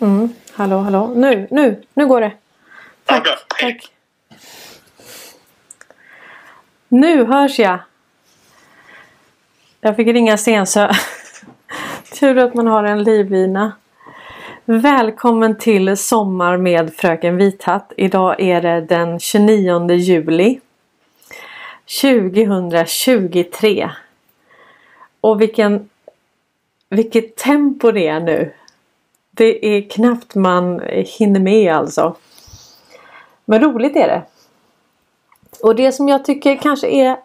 Mm. Hallå, hallå. Nu, nu, nu går det. Ja, bra. Hej. Tack. Nu hörs jag. Jag fick ringa Stensö. Tur att man har en livlina. Välkommen till Sommar med Fröken Vithatt. Idag är det den 29 juli 2023. Och vilken, vilket tempo det är nu. Det är knappt man hinner med alltså. Men roligt är det. Och det som jag tycker kanske är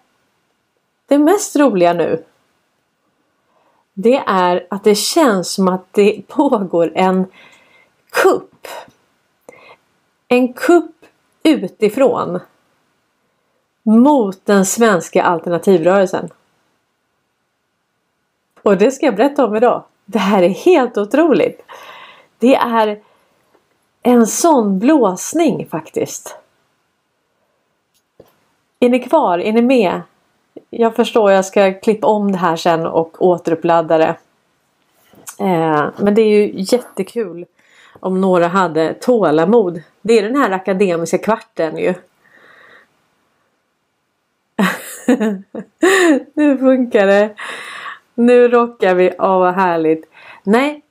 det mest roliga nu. Det är att det känns som att det pågår en kupp. En kupp utifrån. Mot den svenska alternativrörelsen. Och det ska jag berätta om idag. Det här är helt otroligt. Det är en sån blåsning faktiskt. Är ni kvar? Är ni med? Jag förstår, jag ska klippa om det här sen och återuppladda det. Eh, men det är ju jättekul om några hade tålamod. Det är den här akademiska kvarten ju. nu funkar det. Nu rockar vi. Åh vad härligt. Nej.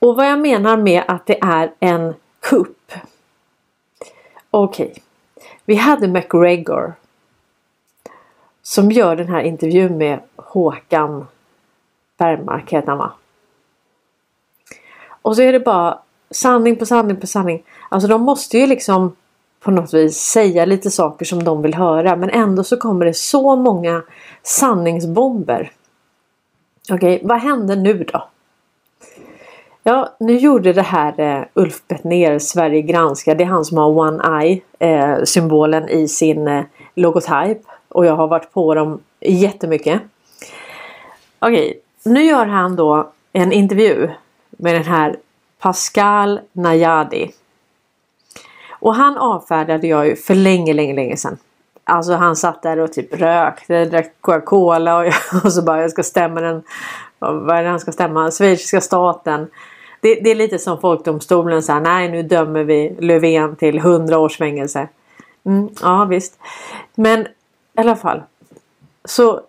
Och vad jag menar med att det är en kupp. Okej. Okay. Vi hade McGregor. Som gör den här intervjun med Håkan Bergmark heter han va? Och så är det bara sanning på sanning på sanning. Alltså de måste ju liksom på något vis säga lite saker som de vill höra men ändå så kommer det så många sanningsbomber. Okej, okay, vad hände nu då? Ja, nu gjorde det här eh, Ulf Bettner, Sverige granskar. Det är han som har One Eye eh, symbolen i sin eh, logotyp. Och jag har varit på dem jättemycket. Okej, okay, nu gör han då en intervju med den här Pascal Najadi. Och han avfärdade jag ju för länge, länge, länge sedan. Alltså han satt där och typ rökte, drack Coca-Cola och, och så bara jag ska stämma den. Vad är det han ska stämma? Schweiziska staten. Det, det, är lite som folkdomstolen så nej nu dömer vi Löfven till 100 års fängelse. Mm, ja visst. Men i alla fall. Så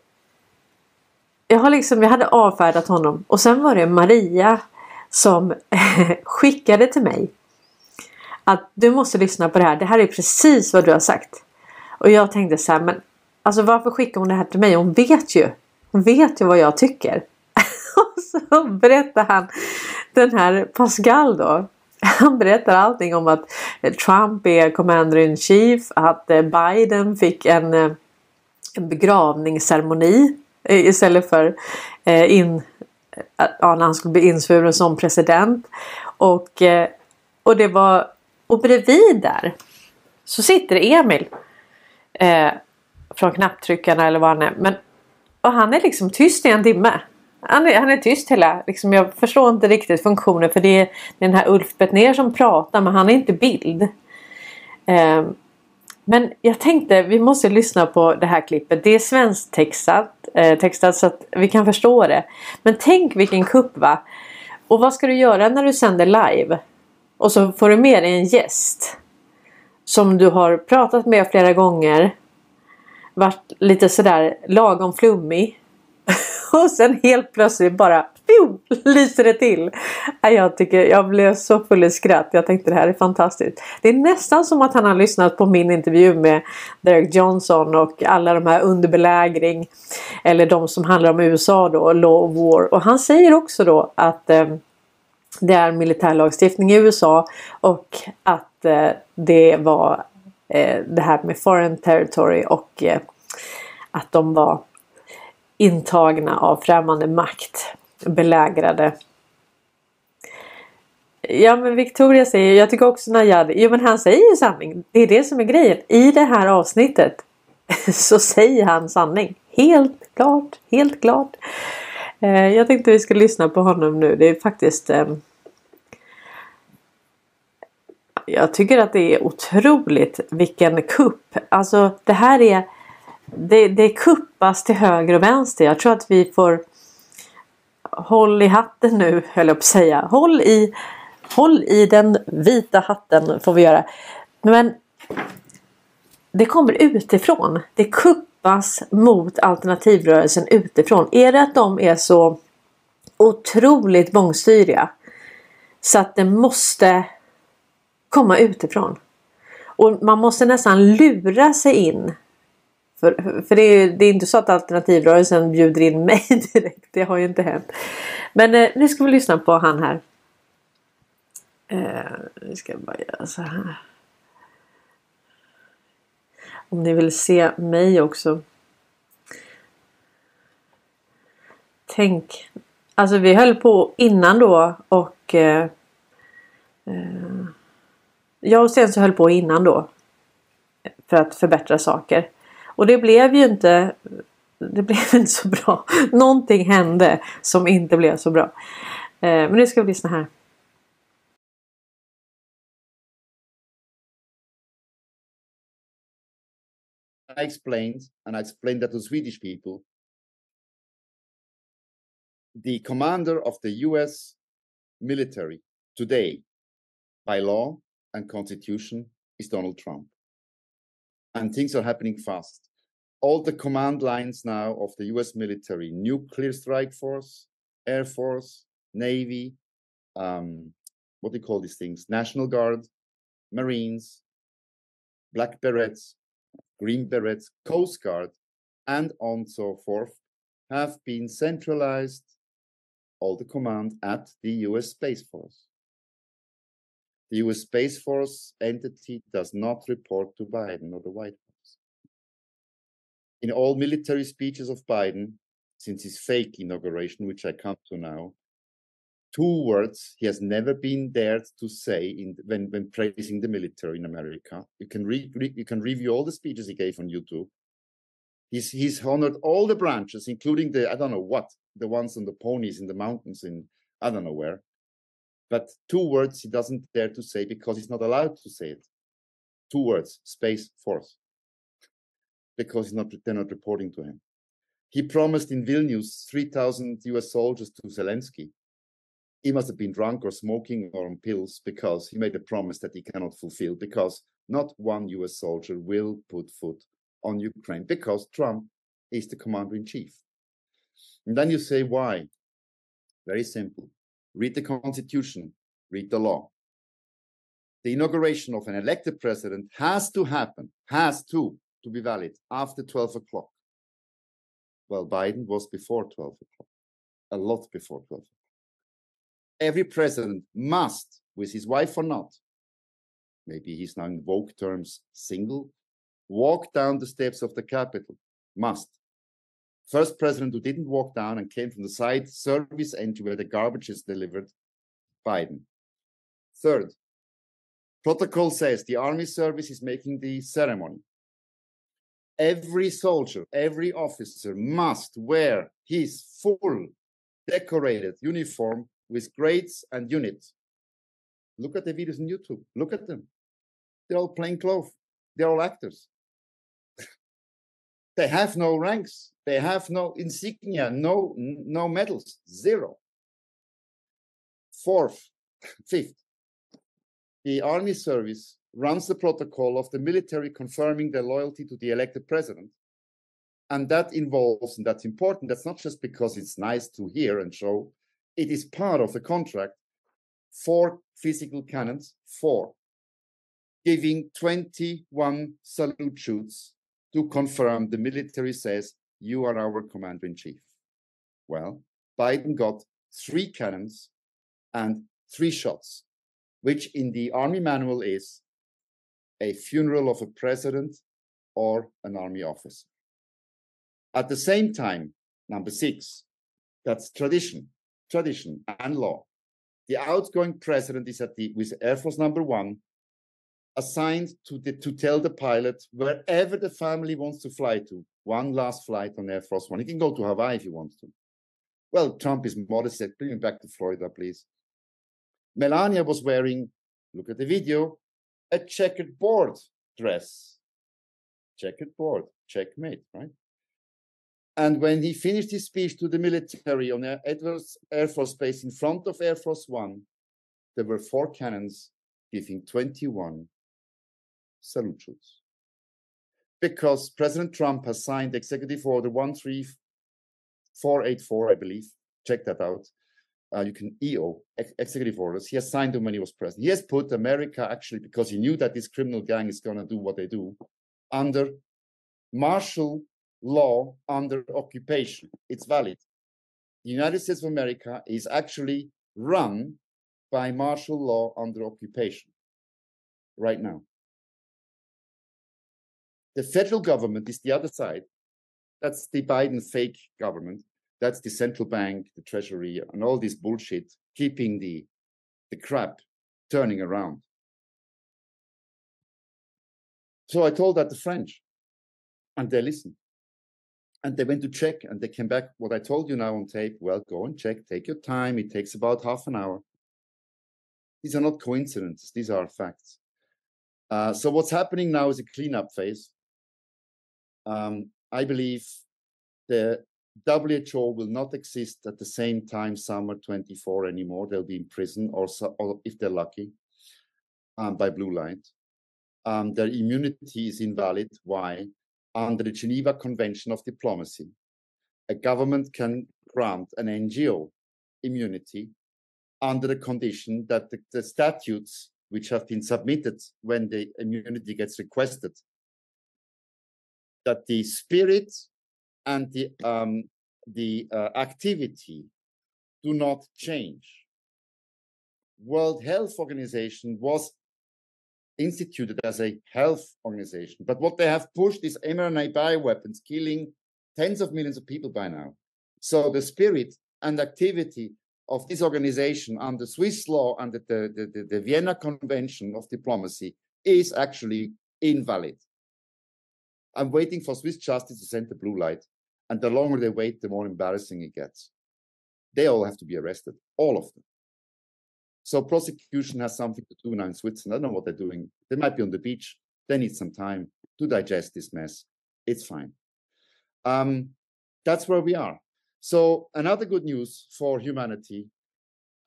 jag har liksom, jag hade avfärdat honom och sen var det Maria som skickade till mig att du måste lyssna på det här. Det här är precis vad du har sagt. Och jag tänkte så här, men alltså varför skickar hon det här till mig? Hon vet ju. Hon vet ju vad jag tycker. och så berättar han den här Pascal då. Han berättar allting om att eh, Trump är commander in chief, att eh, Biden fick en, eh, en begravningsceremoni istället för in, ja, när han skulle bli insvuren som president. Och, och det var och bredvid där så sitter Emil eh, från knapptryckarna eller vad han är. Men, och han är liksom tyst i en timme. Han är, han är tyst hela, liksom, jag förstår inte riktigt funktionen för det är, den här Ulf Bettner som pratar men han är inte bild. Eh, men jag tänkte vi måste lyssna på det här klippet. Det är svensktextat eh, textat så att vi kan förstå det. Men tänk vilken kupp va! Och vad ska du göra när du sänder live? Och så får du med dig en gäst. Som du har pratat med flera gånger. Varit lite sådär lagom flummig. och sen helt plötsligt bara pju, lyser det till. Jag, tycker, jag blev så full i skratt. Jag tänkte det här är fantastiskt. Det är nästan som att han har lyssnat på min intervju med Derek Johnson och alla de här under belägring. Eller de som handlar om USA då, Law of War. Och han säger också då att eh, det är militärlagstiftning i USA och att eh, det var eh, det här med foreign territory och eh, att de var intagna av främmande makt, belägrade. Ja men Victoria säger, jag tycker också Najad, jo men han säger ju sanning. Det är det som är grejen. I det här avsnittet så säger han sanning. Helt klart, helt klart. Eh, jag tänkte vi ska lyssna på honom nu. Det är faktiskt eh, Jag tycker att det är otroligt vilken kupp. Alltså det här är det, det kuppas till höger och vänster. Jag tror att vi får Håll i hatten nu höll jag på att säga. Håll i Håll i den vita hatten får vi göra. Men det kommer utifrån. Det kuppas mot alternativrörelsen utifrån. Är det att de är så otroligt bångstyriga så att det måste komma utifrån. Och man måste nästan lura sig in. För, för det, är, det är inte så att alternativrörelsen bjuder in mig direkt. Det har ju inte hänt. Men eh, nu ska vi lyssna på han här. Eh, nu ska jag bara göra så här. Om ni vill se mig också. Tänk. Alltså vi höll på innan då och eh, eh, jag och Sten så höll på innan då. För att förbättra saker. Och det blev ju inte det blev inte så bra. Någonting hände som inte blev så bra. Eh, men nu ska vi lyssna här. I explained, and I explained that to Swedish people. The commander of the US military today, by law and constitution, is Donald Trump. And things are happening fast. All the command lines now of the US military, nuclear strike force, Air Force, Navy, um, what do you call these things? National Guard, Marines, Black Berets, Green Berets, Coast Guard, and on so forth have been centralized all the command at the US Space Force. The US Space Force entity does not report to Biden or the White. In all military speeches of Biden, since his fake inauguration, which I come to now, two words he has never been dared to say in when, when praising the military in America. You can read, you can review all the speeches he gave on YouTube. He's he's honored all the branches, including the I don't know what the ones on the ponies in the mountains in I don't know where. But two words he doesn't dare to say because he's not allowed to say it. Two words: space force. Because not they're not reporting to him. He promised in Vilnius 3,000 US soldiers to Zelensky he must have been drunk or smoking or on pills because he made a promise that he cannot fulfill because not one US soldier will put foot on Ukraine because Trump is the commander in chief. And then you say, why? Very simple. Read the constitution, read the law. The inauguration of an elected president has to happen, has to, to be valid after 12 o'clock. Well, Biden was before 12 o'clock, a lot before 12 o'clock every president must, with his wife or not, maybe he's now in woke terms single, walk down the steps of the Capitol. Must. First president who didn't walk down and came from the side service entry where the garbage is delivered, Biden. Third, protocol says the army service is making the ceremony. Every soldier, every officer must wear his full decorated uniform with grades and units. Look at the videos on YouTube. Look at them. They're all plain clothes. They're all actors. they have no ranks. They have no insignia, no no medals, zero. Fourth, fifth, the army service runs the protocol of the military confirming their loyalty to the elected president. And that involves, and that's important, that's not just because it's nice to hear and show, it is part of the contract four physical cannons, four, giving 21 salute shoots to confirm the military says, you are our commander in chief. Well, Biden got three cannons and three shots, which in the army manual is a funeral of a president or an army officer. At the same time, number six, that's tradition tradition and law. The outgoing president is at the with Air Force Number One, assigned to the, to tell the pilot wherever the family wants to fly to. One last flight on Air Force One. He can go to Hawaii if he wants to. Well, Trump is modest. Said, "Bring him back to Florida, please." Melania was wearing, look at the video, a checkered board dress. Checkered board, checkmate, right? And when he finished his speech to the military on Edwards Air Force Base in front of Air Force One, there were four cannons giving 21 salute salutes. Because President Trump has signed Executive Order 13484, I believe. Check that out. Uh, you can EO, ex- executive orders. He has signed them when he was president. He has put America, actually, because he knew that this criminal gang is going to do what they do, under martial law under occupation. It's valid. The United States of America is actually run by martial law under occupation right now. The federal government is the other side. That's the Biden fake government. That's the central bank, the treasury, and all this bullshit keeping the, the crap turning around. So I told that the French, and they listened. And they went to check and they came back. What I told you now on tape, well, go and check, take your time. It takes about half an hour. These are not coincidences, these are facts. Uh, so, what's happening now is a cleanup phase. Um, I believe the WHO will not exist at the same time summer 24 anymore. They'll be in prison, or, so, or if they're lucky, um, by blue light. Um, their immunity is invalid. Why? Under the Geneva Convention of Diplomacy, a government can grant an NGO immunity under the condition that the, the statutes which have been submitted when the immunity gets requested, that the spirit and the um, the uh, activity do not change. World Health Organization was instituted as a health organization, but what they have pushed is mRNA bioweapons, killing tens of millions of people by now. So the spirit and activity of this organization under Swiss law and the, the, the, the Vienna Convention of Diplomacy is actually invalid. I'm waiting for Swiss justice to send the blue light. And the longer they wait, the more embarrassing it gets. They all have to be arrested, all of them. So prosecution has something to do now in Switzerland. I don't know what they're doing. They might be on the beach. They need some time to digest this mess. It's fine. Um, that's where we are. So another good news for humanity.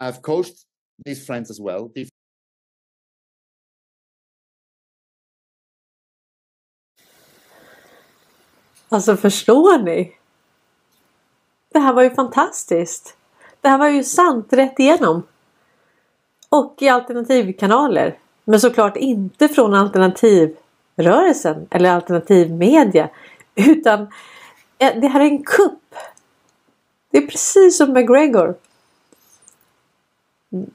I've coached these friends as well. Alltså förstår ni? Det här var ju fantastiskt. Det här var ju sant rätt igenom. Och i alternativkanaler. Men såklart inte från alternativrörelsen eller alternativmedia. Utan eh, det här är en kupp. Det är precis som McGregor.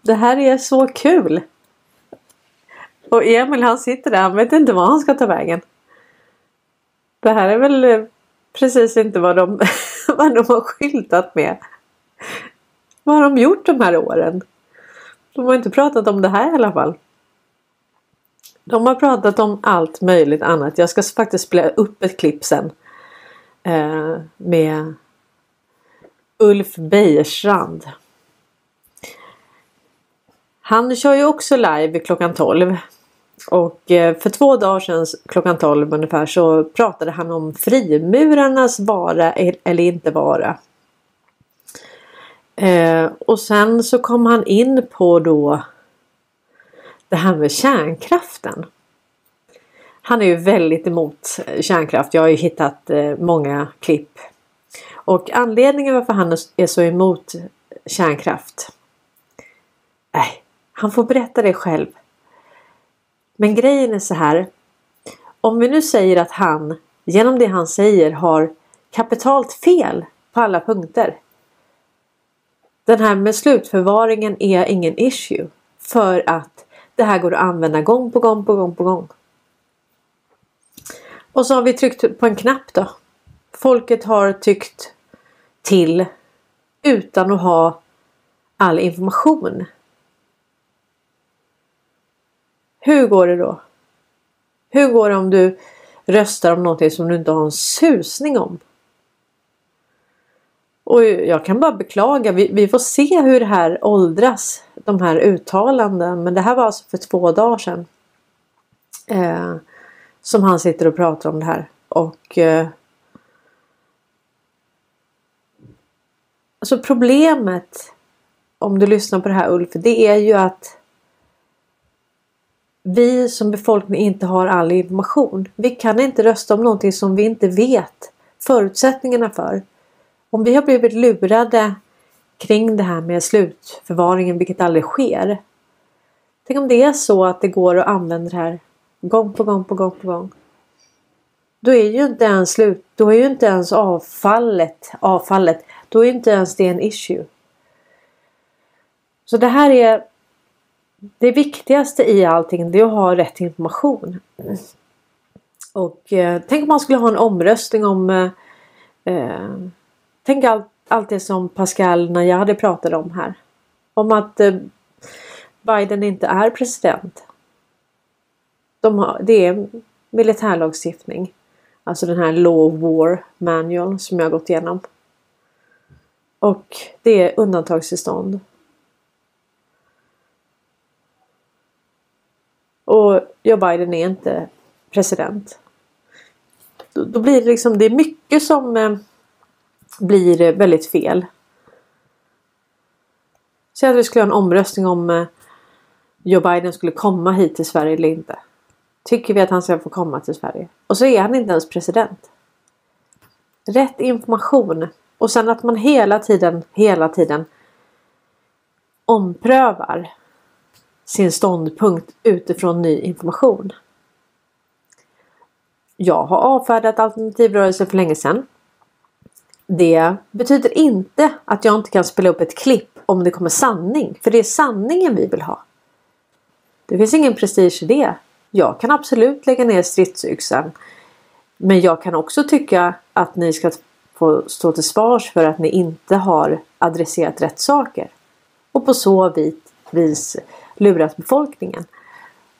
Det här är så kul. Och Emil han sitter där, han vet inte var han ska ta vägen. Det här är väl eh, precis inte vad de, vad de har skyltat med. Vad har de gjort de här åren? De har inte pratat om det här i alla fall. De har pratat om allt möjligt annat. Jag ska faktiskt spela upp ett klipp sen. Eh, med Ulf Bejerstrand. Han kör ju också live klockan 12. Och eh, för två dagar sedan klockan 12 ungefär så pratade han om frimurarnas vara eller inte vara. Eh, och sen så kom han in på då det här med kärnkraften. Han är ju väldigt emot eh, kärnkraft. Jag har ju hittat många klipp. Och anledningen varför han är så emot kärnkraft. Nej, han får berätta det själv. Men grejen är så här. Om vi nu säger att han genom det han säger har kapitalt fel på alla punkter. Den här med slutförvaringen är ingen issue. För att det här går att använda gång på gång på gång på gång. Och så har vi tryckt på en knapp då. Folket har tyckt till utan att ha all information. Hur går det då? Hur går det om du röstar om någonting som du inte har en susning om? Och jag kan bara beklaga. Vi, vi, får se hur det här åldras. De här uttalanden. Men det här var alltså för två dagar sedan. Eh, som han sitter och pratar om det här. Och eh, Alltså problemet om du lyssnar på det här Ulf. Det är ju att vi som befolkning inte har all information. Vi kan inte rösta om någonting som vi inte vet förutsättningarna för. Om vi har blivit lurade kring det här med slutförvaringen, vilket aldrig sker. Tänk om det är så att det går att använda det här gång på gång på gång på gång. Då är ju inte ens slut, då är ju inte ens avfallet, avfallet, då är inte ens det en issue. Så det här är det viktigaste i allting, det är att ha rätt information. Och eh, tänk om man skulle ha en omröstning om eh, eh Tänk allt, allt det som Pascal Najadi pratade om här. Om att eh, Biden inte är president. De har, det är militärlagstiftning. Alltså den här Law War Manual som jag har gått igenom. Och det är undantagstillstånd. Och Joe Biden är inte president. Då, då blir det liksom, det är mycket som eh, blir väldigt fel. Säg att vi skulle ha en omröstning om eh, Joe Biden skulle komma hit till Sverige eller inte. Tycker vi att han ska få komma till Sverige? Och så är han inte ens president. Rätt information och sen att man hela tiden, hela tiden omprövar sin ståndpunkt utifrån ny information. Jag har avfärdat alternativrörelser för länge sedan. Det betyder inte att jag inte kan spela upp ett klipp om det kommer sanning. För det är sanningen vi vill ha. Det finns ingen prestige i det. Jag kan absolut lägga ner stridsyxan. Men jag kan också tycka att ni ska få stå till svars för att ni inte har adresserat rätt saker. Och på så vis lurat befolkningen.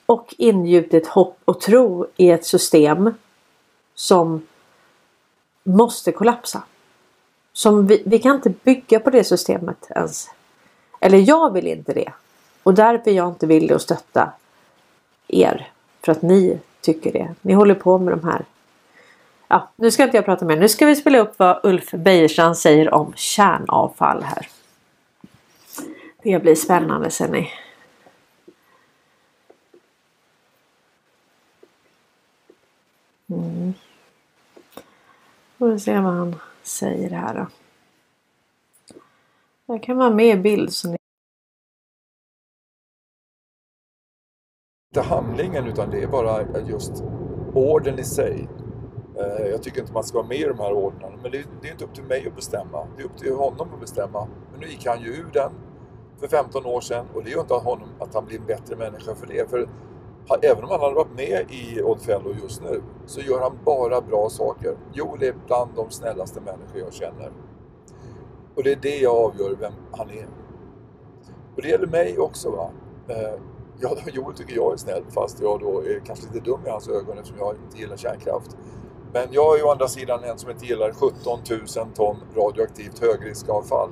Och ingjutit hopp och tro i ett system som måste kollapsa. Som vi, vi kan inte bygga på det systemet ens. Eller jag vill inte det. Och därför är jag inte villig att stötta er. För att ni tycker det. Ni håller på med de här. Ja, nu ska inte jag prata mer. Nu ska vi spela upp vad Ulf Bejerstrand säger om kärnavfall här. Det blir spännande ser ni. Mm. Får vi se vad han säger här då. Jag kan vara med i bild så ni inte handlingen utan det är bara just orden i sig. Eh, jag tycker inte man ska vara med i de här ordnarna, Men det, det är inte upp till mig att bestämma. Det är upp till honom att bestämma. Men nu gick han ju ur den för 15 år sedan och det gör inte honom att han blir en bättre människa för det. För även om han hade varit med i Oddfellow just nu så gör han bara bra saker. Joel är bland de snällaste människor jag känner. Och det är det jag avgör vem han är. Och det gäller mig också. Va? Eh, ja, Joel tycker jag är snäll fast jag då är kanske lite dum i hans ögon eftersom jag inte gillar kärnkraft. Men jag är å andra sidan en som inte gillar 17 000 ton radioaktivt högriskavfall.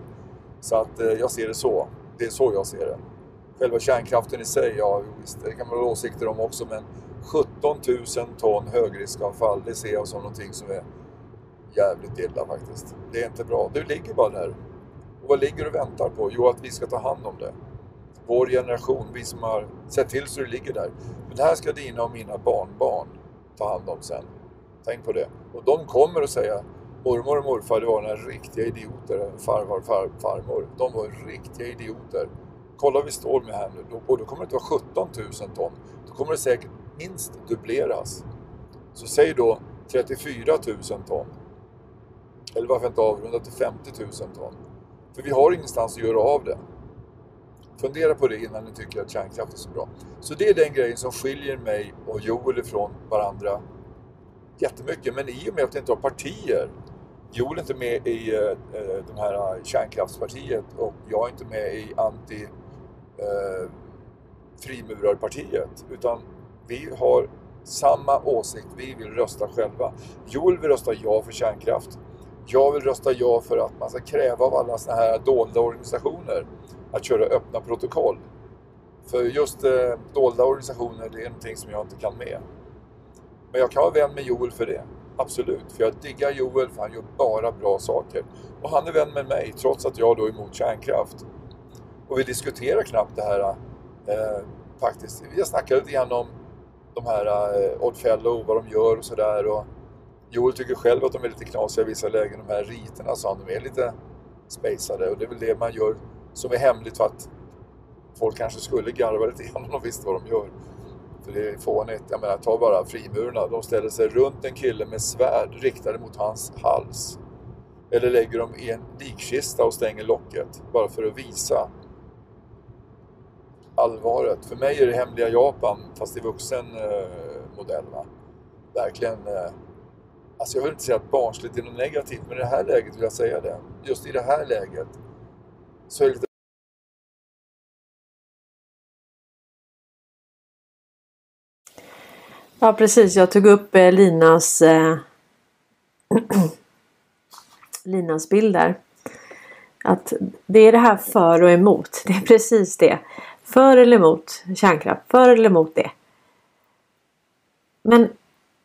Så att eh, jag ser det så. Det är så jag ser det. Själva kärnkraften i sig, ja visst, det kan man ha åsikter om också, men 17 000 ton högriskavfall, det ser jag som någonting som är jävligt illa faktiskt. Det är inte bra. Du ligger bara där. Och vad ligger du och väntar på? Jo, att vi ska ta hand om det. Vår generation, vi som har sett till så det ligger där. Men det här ska dina och mina barnbarn ta hand om sen. Tänk på det. Och de kommer att säga mormor och morfar, det var några riktiga idioter. Farfar, far, farmor. De var riktiga idioter kolla vi står med här nu, och då kommer det inte vara 17 000 ton. Då kommer det säkert minst dubbleras. Så säg då 34 000 ton. Eller varför inte avrunda till 50 000 ton? För vi har ingenstans att göra av det. Fundera på det innan ni tycker att kärnkraft är så bra. Så det är den grejen som skiljer mig och Joel ifrån varandra jättemycket. Men i och med att vi inte har partier Joel är inte med i eh, eh de här kärnkraftspartiet och jag är inte med i anti eh, frimurarpartiet. Utan vi har samma åsikt, vi vill rösta själva. Joel vill rösta ja för kärnkraft. Jag vill rösta ja för att man ska kräva av alla sådana här dolda organisationer att köra öppna protokoll. För just eh, dolda organisationer, det är någonting som jag inte kan med. Men jag kan vara vän med Joel för det. Absolut, för jag diggar Joel för han gör bara bra saker. Och han är vän med mig, trots att jag då är emot kärnkraft. Och vi diskuterar knappt det här eh, faktiskt. Vi har snackat lite grann om de här eh, Oddfellow, vad de gör och sådär. Joel tycker själv att de är lite knasiga i vissa lägen. De här riterna sa han, de är lite spacade och det är väl det man gör som är hemligt för att folk kanske skulle garva lite grann om de visste vad de gör. För det är fånigt. Jag menar, ta bara frimurarna. De ställer sig runt en kille med svärd riktade mot hans hals. Eller lägger dem i en likkista och stänger locket. Bara för att visa allvaret. För mig är det hemliga Japan, fast i vuxen eh, modell. Va? Verkligen eh, Alltså jag vill inte säga att barnsligt är något negativt, men i det här läget vill jag säga det. Just i det här läget så är det lite Ja precis, jag tog upp eh, Linas eh, Linas bild där. Att det är det här för och emot. Det är precis det. För eller emot kärnkraft. För eller emot det. Men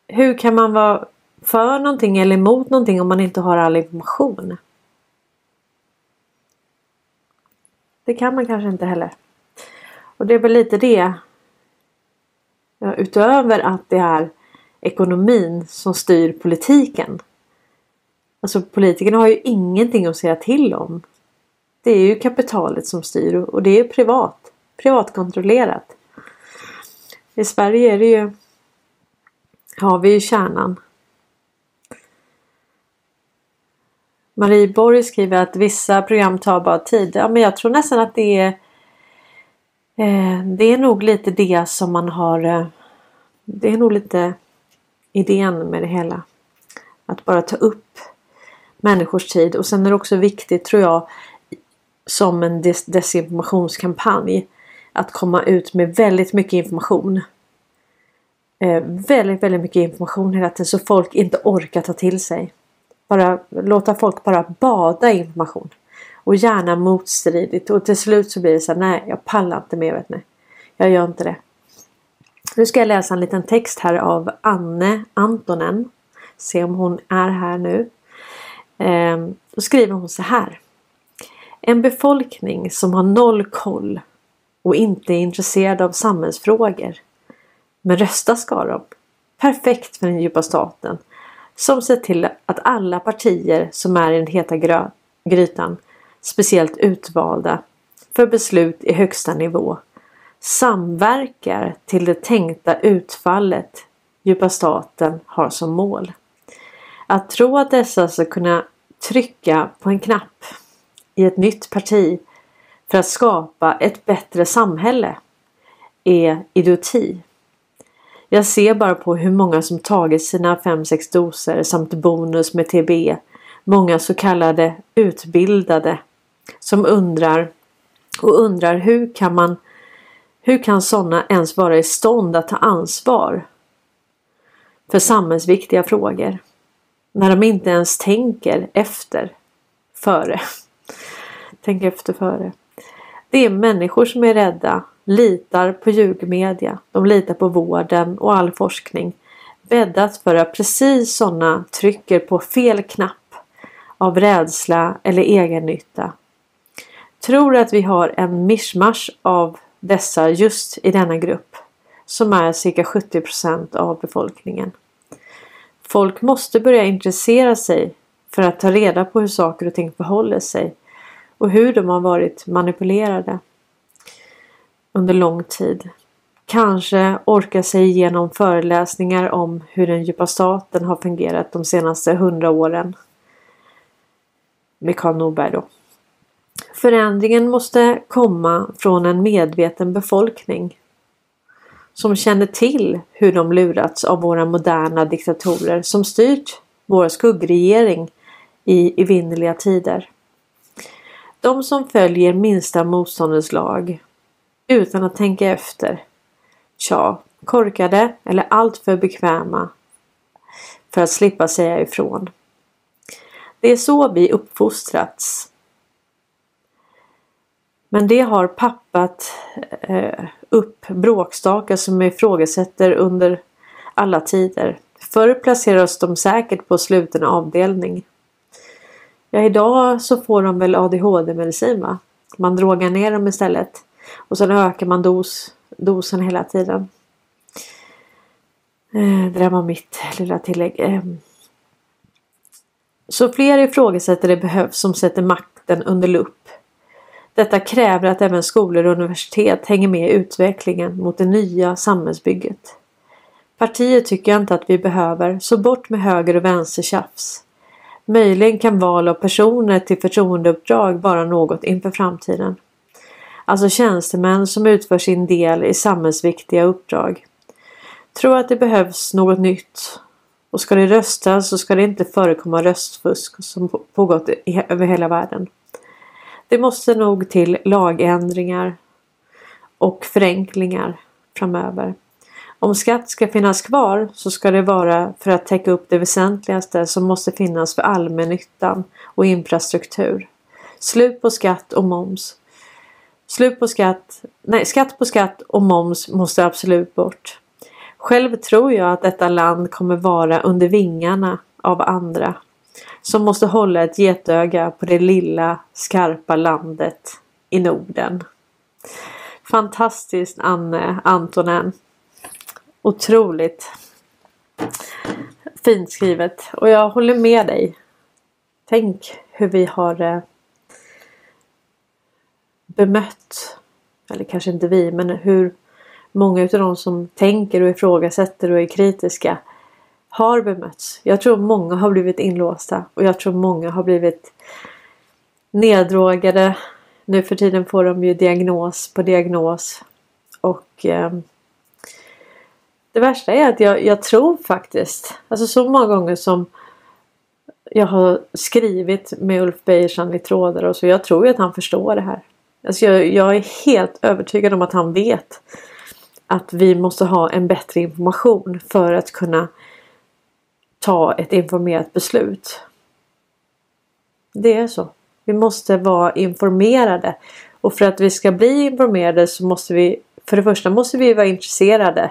hur kan man vara för någonting eller emot någonting om man inte har all information? Det kan man kanske inte heller. Och det är väl lite det. Ja, utöver att det är ekonomin som styr politiken. Alltså politikerna har ju ingenting att säga till om. Det är ju kapitalet som styr och det är privat. Privatkontrollerat. I Sverige är det ju har vi ju kärnan. Marie Borg skriver att vissa program tar bara tid. Ja, men jag tror nästan att det är eh, Det är nog lite det som man har eh, Det är nog lite idén med det hela. Att bara ta upp människors tid och sen är det också viktigt tror jag som en des desinformationskampanj att komma ut med väldigt mycket information. Eh, väldigt, väldigt mycket information hela tiden så folk inte orkar ta till sig. Bara låta folk bara bada information. Och gärna motstridigt och till slut så blir det så här, nej jag pallar inte mer vet ni. Jag gör inte det. Nu ska jag läsa en liten text här av Anne Antonen. Se om hon är här nu. Eh, då skriver hon så här. En befolkning som har noll koll och inte är intresserad av samhällsfrågor. Men rösta ska de. Perfekt för den djupa staten som ser till att alla partier som är i den heta grytan, speciellt utvalda, för beslut i högsta nivå samverkar till det tänkta utfallet djupa staten har som mål. Att tro att dessa ska kunna trycka på en knapp i ett nytt parti för att skapa ett bättre samhälle är idioti. Jag ser bara på hur många som tagit sina 5-6 doser samt bonus med TB. Många så kallade utbildade som undrar och undrar hur kan man hur kan sådana ens vara i stånd att ta ansvar för samhällsviktiga frågor när de inte ens tänker efter före. Tänk efter före. Det är människor som är rädda litar på ljugmedia. De litar på vården och all forskning. Bäddat för att precis sådana trycker på fel knapp av rädsla eller egennytta. Tror att vi har en mischmasch av dessa just i denna grupp som är cirka 70% av befolkningen. Folk måste börja intressera sig för att ta reda på hur saker och ting förhåller sig och hur de har varit manipulerade under lång tid. Kanske orka sig igenom föreläsningar om hur den djupa staten har fungerat de senaste hundra åren. Med Karl Norberg då. Förändringen måste komma från en medveten befolkning som känner till hur de lurats av våra moderna diktatorer som styrt vår skuggregering i evinnerliga tider. De som följer minsta motståndets lag utan att tänka efter. Tja, korkade eller alltför bekväma för att slippa säga ifrån. Det är så vi uppfostrats. Men det har pappat eh, upp bråkstakar som ifrågasätter under alla tider. Förr placerades de säkert på sluten avdelning. Ja, idag så får de väl ADHD-medicin va? Man drogar ner dem istället. Och sen ökar man dos dosen hela tiden. Eh, det där var mitt lilla tillägg. Eh, så fler ifrågasätter det behövs som sätter makten under lupp. Detta kräver att även skolor och universitet hänger med i utvecklingen mot det nya samhällsbygget. Partiet tycker jag inte att vi behöver, så bort med höger och vänster tjafs. Möjligen kan val av personer till förtroendeuppdrag vara något inför framtiden. Alltså tjänstemän som utför sin del i samhällsviktiga uppdrag. Tror att det behövs något nytt. Och ska det röstas så ska det inte förekomma röstfusk som pågått över hela världen. Det måste nog till lagändringar och förenklingar framöver. Om skatt ska finnas kvar så ska det vara för att täcka upp det väsentligaste som måste finnas för allmännyttan och infrastruktur. Slut på skatt och moms. Slut på skatt, nej skatt på skatt och moms måste absolut bort. Själv tror jag att detta land kommer vara under vingarna av andra som måste hålla ett getöga på det lilla skarpa landet i Norden. Fantastiskt Anne Antonen. Otroligt fint skrivet och jag håller med dig. Tänk hur vi har eh, bemött, eller kanske inte vi, men hur många av de som tänker och ifrågasätter och är kritiska har bemötts. Jag tror många har blivit inlåsta och jag tror många har blivit neddrogade. Nu för tiden får de ju diagnos på diagnos. Och eh, det värsta är att jag, jag tror faktiskt, alltså så många gånger som jag har skrivit med Ulf Bejerstrand i trådar och så. Jag tror ju att han förstår det här. Alltså jag, jag, är helt övertygad om att han vet att vi måste ha en bättre information för att kunna ta ett informerat beslut. Det är så. Vi måste vara informerade. Och för att vi ska bli informerade så måste vi för det första måste vi vara intresserade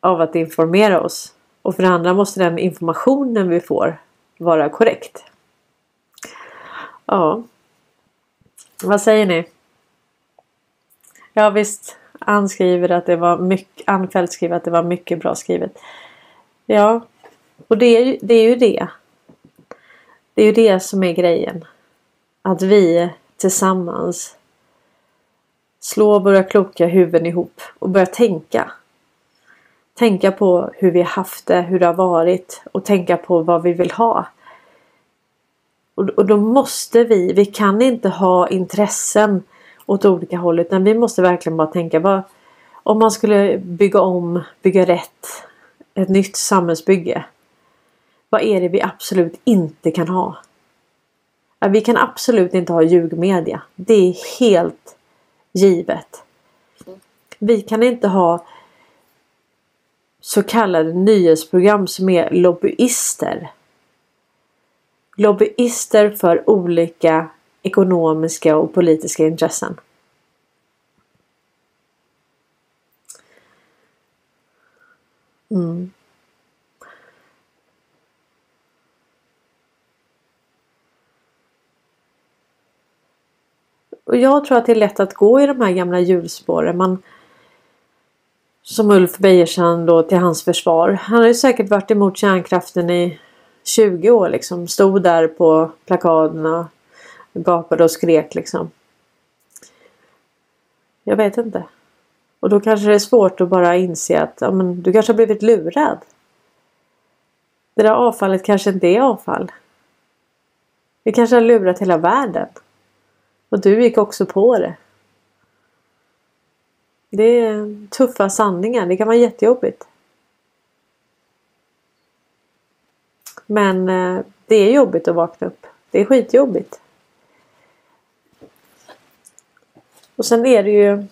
av att informera oss. Och för det andra måste den informationen vi får vara korrekt. Ja. Vad säger ni? Ja visst. Ann skriver att det var mycket, Ann skriver att det var mycket bra skrivet. Ja, och det är, det är ju det. Det är ju det som är grejen. Att vi tillsammans slår våra kloka huvuden ihop och börjar tänka. Tänka på hur vi har haft det, hur det har varit och tänka på vad vi vill ha. Och, och då måste vi, vi kan inte ha intressen åt olika håll utan vi måste verkligen bara tänka vad, om man skulle bygga om, bygga rätt, ett nytt samhällsbygge. Vad är det vi absolut inte kan ha? Vi kan absolut inte ha ljugmedia. Det är helt givet. Vi kan inte ha så kallade nyhetsprogram som är lobbyister. Lobbyister för olika ekonomiska och politiska intressen. Mm. Och jag tror att det är lätt att gå i de här gamla hjulspåren. Man, som Ulf Bejersen då till hans försvar. Han har ju säkert varit emot kärnkraften i 20 år liksom. Stod där på plakaderna. Gapade och skrek liksom. Jag vet inte. Och då kanske det är svårt att bara inse att ja, men, du kanske har blivit lurad. Det där avfallet kanske inte är avfall. Vi kanske har lurat hela världen. Och du gick också på det. Det är tuffa sanningar. Det kan vara jättejobbigt. Men eh, det är jobbigt att vakna upp. Det är skitjobbigt. Och sen är det ju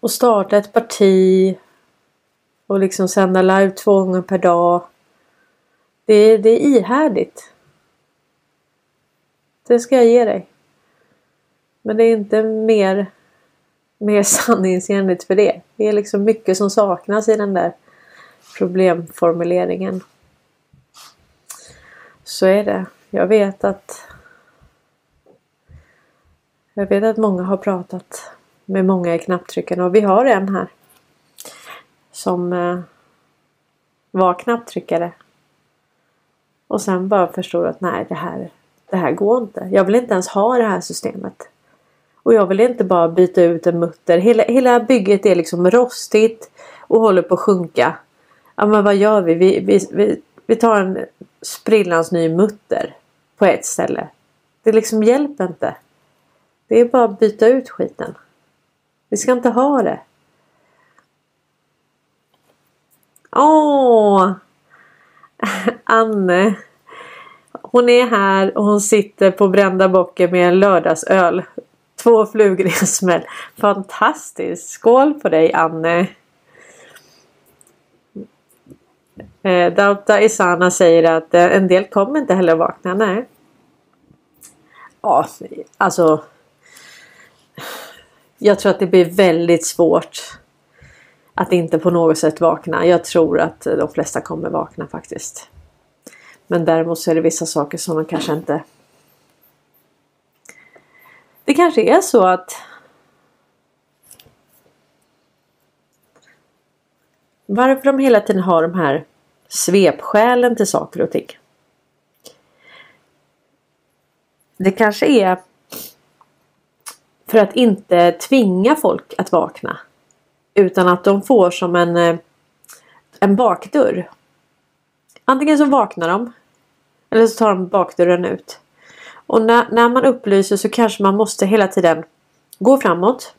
att starta ett parti och liksom sända live två gånger per dag. Det, det är ihärdigt. Det ska jag ge dig. Men det är inte mer, mer sanningsenligt för det. Det är liksom mycket som saknas i den där problemformuleringen. Så är det. Jag vet att jag vet att många har pratat med många i knapptryckarna och vi har en här. Som eh, var knapptryckare. Och sen bara förstod att nej det här, det här går inte. Jag vill inte ens ha det här systemet. Och jag vill inte bara byta ut en mutter. Hela, hela bygget är liksom rostigt och håller på att sjunka. Ja men vad gör vi? Vi, vi, vi, vi tar en sprillans ny mutter på ett ställe. Det liksom hjälper inte. Det är bara att byta ut skiten. Vi ska inte ha det. Åh! Anne. Hon är här och hon sitter på brända bocken med en lördagsöl. Två flugor i en smäll. Fantastiskt! Skål på dig Anne! Eh, Dauta Isana säger att eh, en del kommer inte heller vakna. Nej. Ja, alltså. Jag tror att det blir väldigt svårt att inte på något sätt vakna. Jag tror att de flesta kommer vakna faktiskt. Men däremot så är det vissa saker som de kanske inte... Det kanske är så att varför de hela tiden har de här svepskälen till saker och ting. Det kanske är för att inte tvinga folk att vakna. Utan att de får som en, eh, en bakdörr. Antingen så vaknar de. Eller så tar de bakdörren ut. Och när, när man upplyser så kanske man måste hela tiden gå framåt.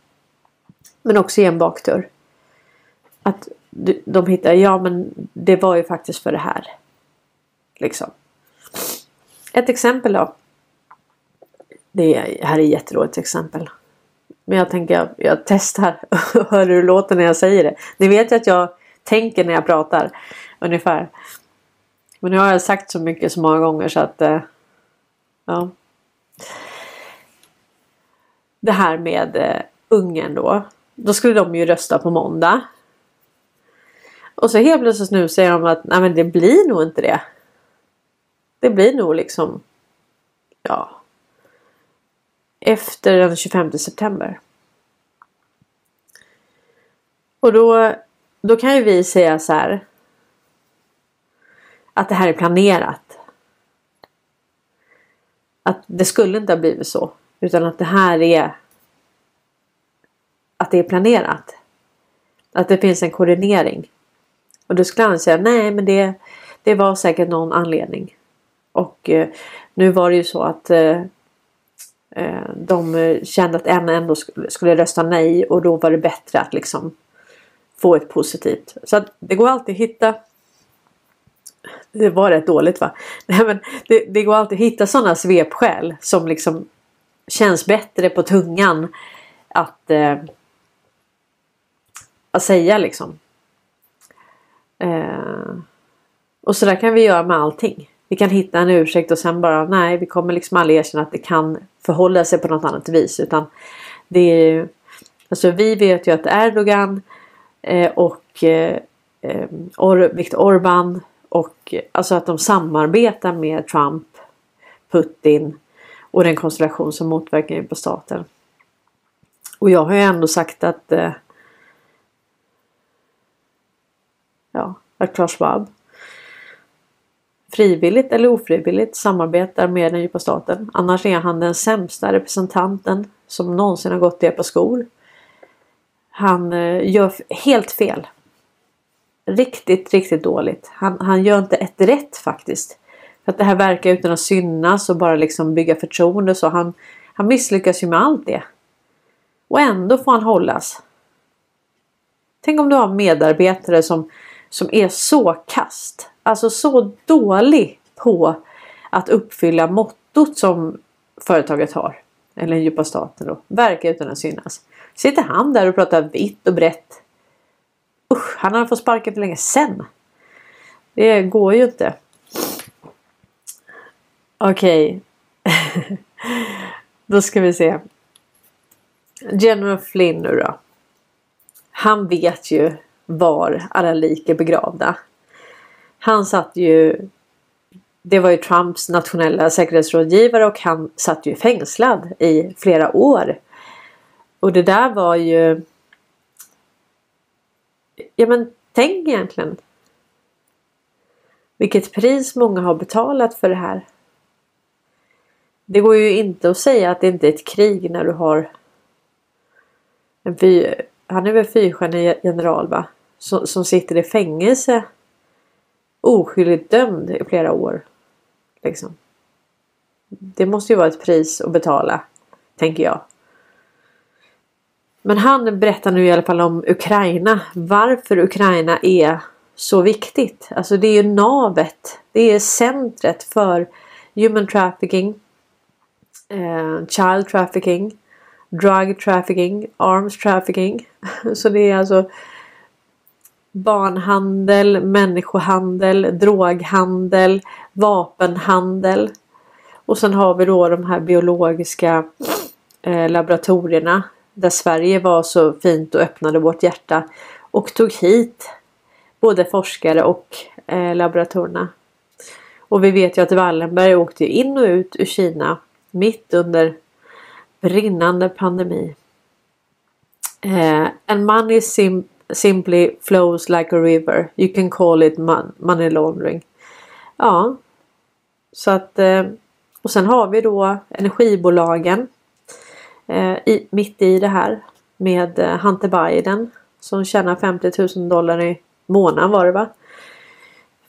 Men också ge en bakdörr. Att de hittar, ja men det var ju faktiskt för det här. Liksom. Ett exempel då. Det här är ett jättedåligt exempel. Men jag tänker jag, jag testar och hör hur det låter när jag säger det. Ni vet ju att jag tänker när jag pratar. Ungefär. Men nu har jag sagt så mycket så många gånger så att eh, ja. Det här med eh, ungen då. Då skulle de ju rösta på måndag. Och så helt plötsligt nu säger de att nej men det blir nog inte det. Det blir nog liksom ja efter den 25 september. Och då, då kan ju vi säga så här. Att det här är planerat. Att det skulle inte ha blivit så. Utan att det här är att det är planerat. Att det finns en koordinering. Och då skulle han säga nej men det, det var säkert någon anledning. Och eh, nu var det ju så att eh, eh de kände att en ändå skulle, skulle rösta nej och då var det bättre att liksom få ett positivt. Så att det går alltid att hitta det var rätt dåligt va? Nej, men det, det går alltid att hitta sådana svepskäl som liksom känns bättre på tungan att, eh, att säga liksom. Eh, och så där kan vi göra med allting. Vi kan hitta en ursäkt och sen bara nej, vi kommer liksom aldrig erkänna att det kan förhålla sig på något annat vis. Utan det är, alltså vi vet ju att Erdogan eh, och eh, eh Or Viktor Orbán och alltså att de samarbetar med Trump, Putin och den konstellation som motverkar på staten. Och jag har ju ändå sagt att eh, ja, att Klaus Schwab frivilligt eller ofrivilligt samarbetar med den djupa staten. Annars är han den sämsta representanten som någonsin har gått i på skor. Han eh, gör helt fel. Riktigt, riktigt dåligt. Han, han gör inte ett rätt faktiskt. För att det här verkar utan att synas och bara liksom bygga förtroende så han, han misslyckas ju med allt det. Och ändå får han hållas. Tänk om du har medarbetare som som är så kast. Alltså så dålig på att uppfylla mottot som företaget har. Eller den djupa staten då. Verka utan att synas. Sitter han där och pratar vitt och brett. Usch, han har fått sparken för länge sen. Det går ju inte. Okej. Okay. då ska vi se. General Flynn nu då. Han vet ju var alla lik är begravda. Han satt ju det var ju Trumps nationella säkerhetsrådgivare och han satt ju fängslad i flera år. och det där var ju... Ja men tänk egentligen. Vilket pris många har betalat för det här. Det går ju inte att säga att det inte är ett krig när du har en fy, han är väl fyrstjärnig general va? Som, som sitter i fängelse oskyldigt dömd i flera år. Liksom. Det måste ju vara ett pris att betala, tänker jag. Men han berättar nu i alla fall om Ukraina. Varför Ukraina är så viktigt. Alltså det är ju navet. Det är centret för human trafficking, eh, child trafficking, drug trafficking, arms trafficking. Så det är alltså barnhandel, människohandel, droghandel, vapenhandel. Och sen har vi då de här biologiska eh, laboratorierna där Sverige var så fint och öppnade vårt hjärta och tog hit både forskare och eh, laboratorerna. Och vi vet ju att Wallenberg åkte in och ut ur Kina mitt under brinnande pandemi. Eh, and money sim simply flows like a river. You can call it mon money laundering. Ja, så att eh, och sen har vi då energibolagen Eh, i, mitt i det här med eh, Hunter Biden som tjänar 50 000 dollar i månaden var det va?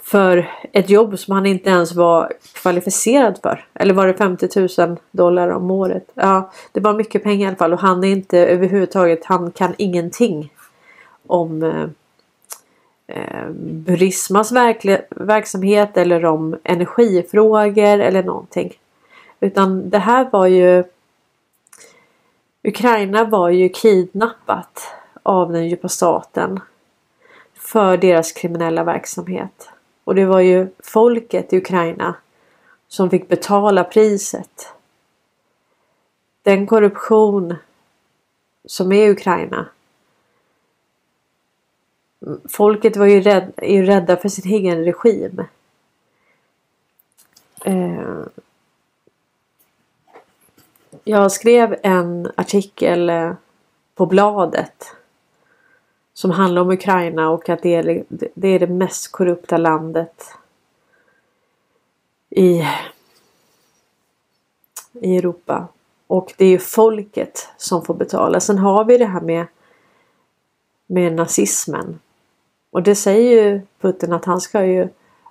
För ett jobb som han inte ens var kvalificerad för. Eller var det 50 000 dollar om året? Ja, det var mycket pengar i alla fall och han är inte överhuvudtaget, han kan ingenting om eh, eh Burismas verksamhet eller om energifrågor eller någonting. Utan det här var ju Ukraina var ju kidnappat av den djupa staten för deras kriminella verksamhet. Och det var ju folket i Ukraina som fick betala priset. Den korruption som är i Ukraina. Folket var ju, rädd, är ju rädda för sin egen regim. Eh, jag skrev en artikel eh, på bladet som handlar om Ukraina och att det är det, är det mest korrupta landet i, i Europa. Och det är ju folket som får betala. Sen har vi det här med, med nazismen. Och det säger ju Putin att han ska ju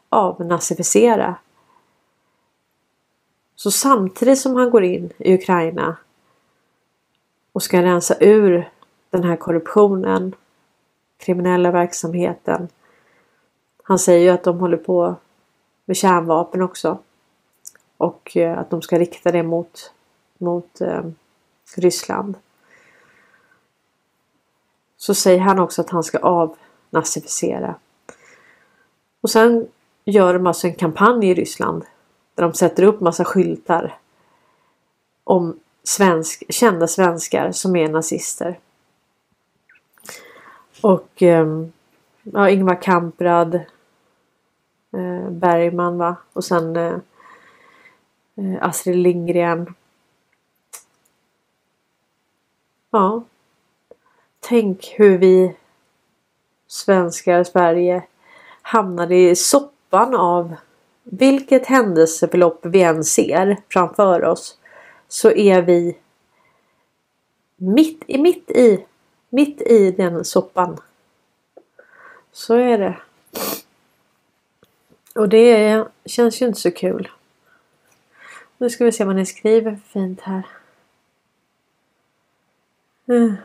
avnazificera. Så samtidigt som han går in i Ukraina och ska rensa ur den här korruptionen kriminella verksamheten. Han säger ju att de håller på med kärnvapen också. Och eh, att de ska rikta det mot, mot eh, Ryssland. Så säger han också att han ska avnazificera. Och sen gör de alltså en kampanj i Ryssland. Där de sätter upp massa skyltar. Om svensk, kända svenskar som är nazister. Och ehm, ja, Ingvar Kamprad. Eh, Bergman va. Och sen eh, eh, Astrid Lindgren. Ja. Tänk hur vi svenskar, Sverige hamnade i soppan av vilket händelseförlopp vi än ser framför oss så är vi mitt, mitt i mitt i den soppan. Så är det. Och det känns ju inte så kul. Nu ska vi se vad ni skriver fint här. Mm.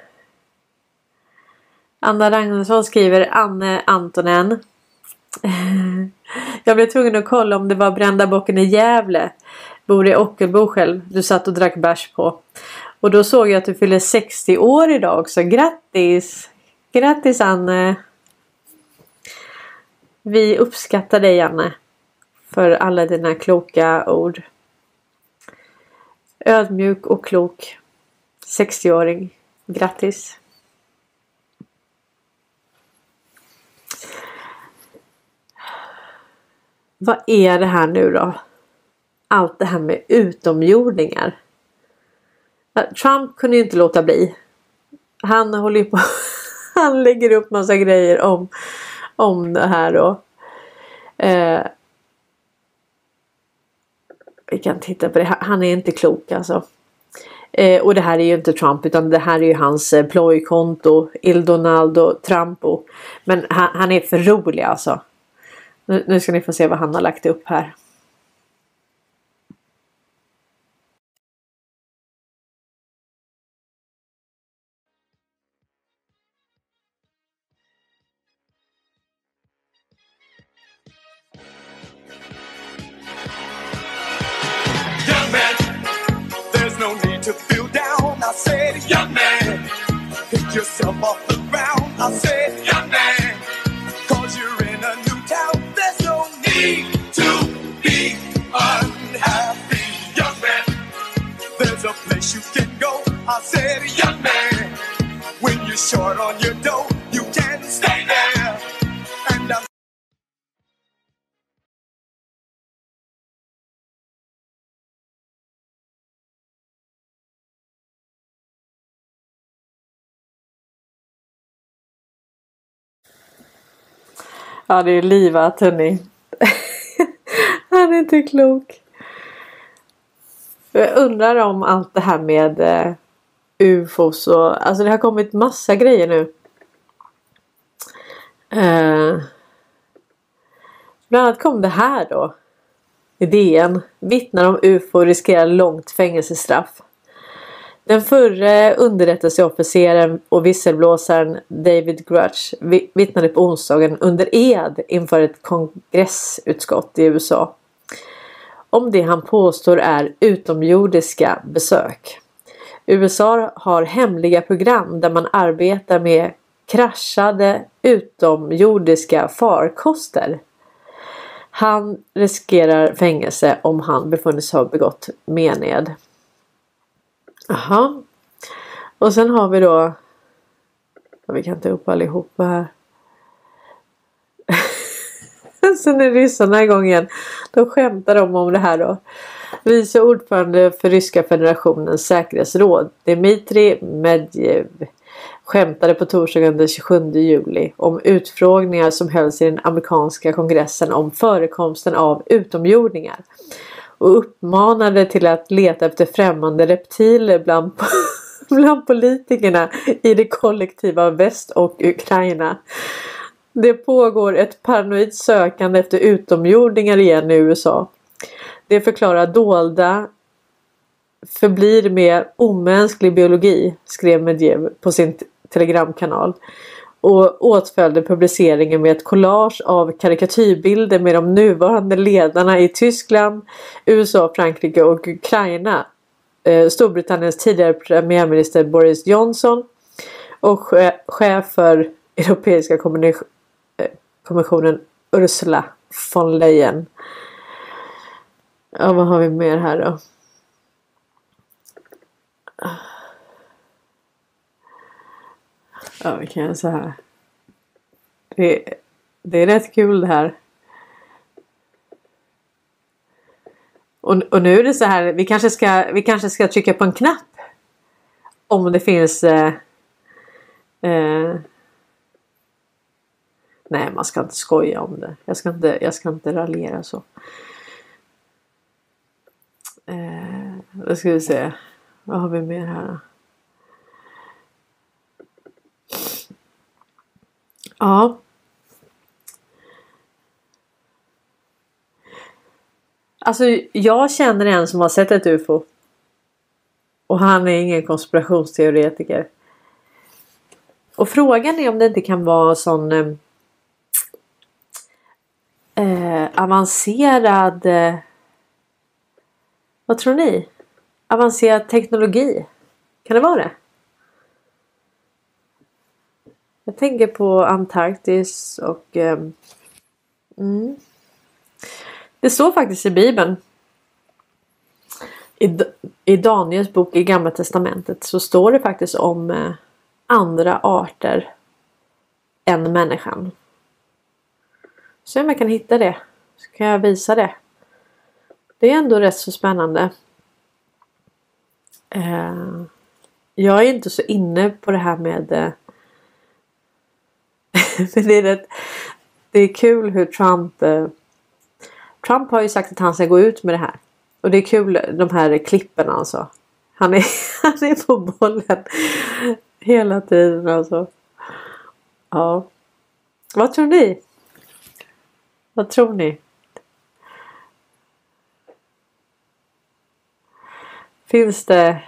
Anna Ragnarsson skriver Anne Antonen. Jag blev tvungen att kolla om det var Brända bocken i Gävle. Bor i Ockelbo själv. Du satt och drack bärs på. Och då såg jag att du fyller 60 år idag också. Grattis! Grattis Anne! Vi uppskattar dig Anne. För alla dina kloka ord. Ödmjuk och klok. 60-åring. Grattis! Vad är det här nu då? Allt det här med utomjordingar. Trump kunde ju inte låta bli han håller ju på Han lägger upp massa grejer om, om det här då. Eh, vi kan titta på det. Han är inte klok alltså. Eh, och det här är ju inte Trump utan det här är ju hans eh, plojkonto. Il Donaldo Trumpo. Men han, han, är för rolig alltså. Nu, nu ska ni få se vad han har lagt upp här. young man. Pick yourself off the ground. I said, young man, Ja det är livat hörni. Han är inte klok. Jag undrar om allt det här med eh, ufos och alltså det har kommit massa grejer nu. Eh, bland annat kom det här då. I DN. Vittnar om ufo riskerar långt fängelsestraff. Den förre underrättelseofficeren och visselblåsaren David Grutch vittnade på onsdagen under ed inför ett kongressutskott i USA. Om det han påstår är utomjordiska besök. USA har hemliga program där man arbetar med kraschade utomjordiska farkoster. Han riskerar fängelse om han befunnits ha begått mened. Jaha. Och sen har vi då. Vi kan ta upp allihopa här. sen är ryssarna igång igen. Då skämtar de om det här då. Vice ordförande för ryska federationens säkerhetsråd Dmitrij Medvedev skämtade på torsdagen den 27 juli om utfrågningar som hölls i den amerikanska kongressen om förekomsten av utomjordingar och uppmanade till att leta efter främmande reptiler bland, bland politikerna i det kollektiva väst och Ukraina. Det pågår ett paranoid sökande efter utomjordingar igen i USA. Det förklarar dolda förblir med omänsklig biologi, skrev Medvedev på sin telegramkanal och åtföljde publiceringen med ett collage av karikatyrbilder med de nuvarande ledarna i Tyskland, USA, Frankrike och Ukraina. Eh, Storbritanniens tidigare premiärminister Boris Johnson och chef för Europeiska eh, kommissionen Ursula von Leyen. Ja, vad har vi mer här då? Ja, vi kan göra så här. Det, det är rätt kul det här. Och, och nu är det så här, vi kanske, ska, vi kanske ska trycka på en knapp. Om det finns... Eh, eh, nej, man ska inte skoja om det. Jag ska inte, jag ska inte raljera så. Eh, då ska vi se. Vad har vi mer här då? Ja. Alltså jag känner en som har sett ett UFO. Och han är ingen konspirationsteoretiker. Och frågan är om det inte kan vara sån eh, eh avancerad eh, Vad tror ni? Avancerad teknologi? Kan det vara det? Jag tänker på Antarktis och eh, mm. Det står faktiskt i Bibeln. I, I Daniels bok i Gamla Testamentet så står det faktiskt om eh, andra arter än människan. Se om jag kan hitta det. Så kan jag visa det. Det är ändå rätt så spännande. Eh, jag är inte så inne på det här med eh, för det är rätt, det är kul hur Trump eh, Trump har ju sagt att han ska gå ut med det här. Och det är kul de här klippen alltså. Han är, han är på bollen hela tiden alltså. Ja. Vad tror ni? Vad tror ni? Finns det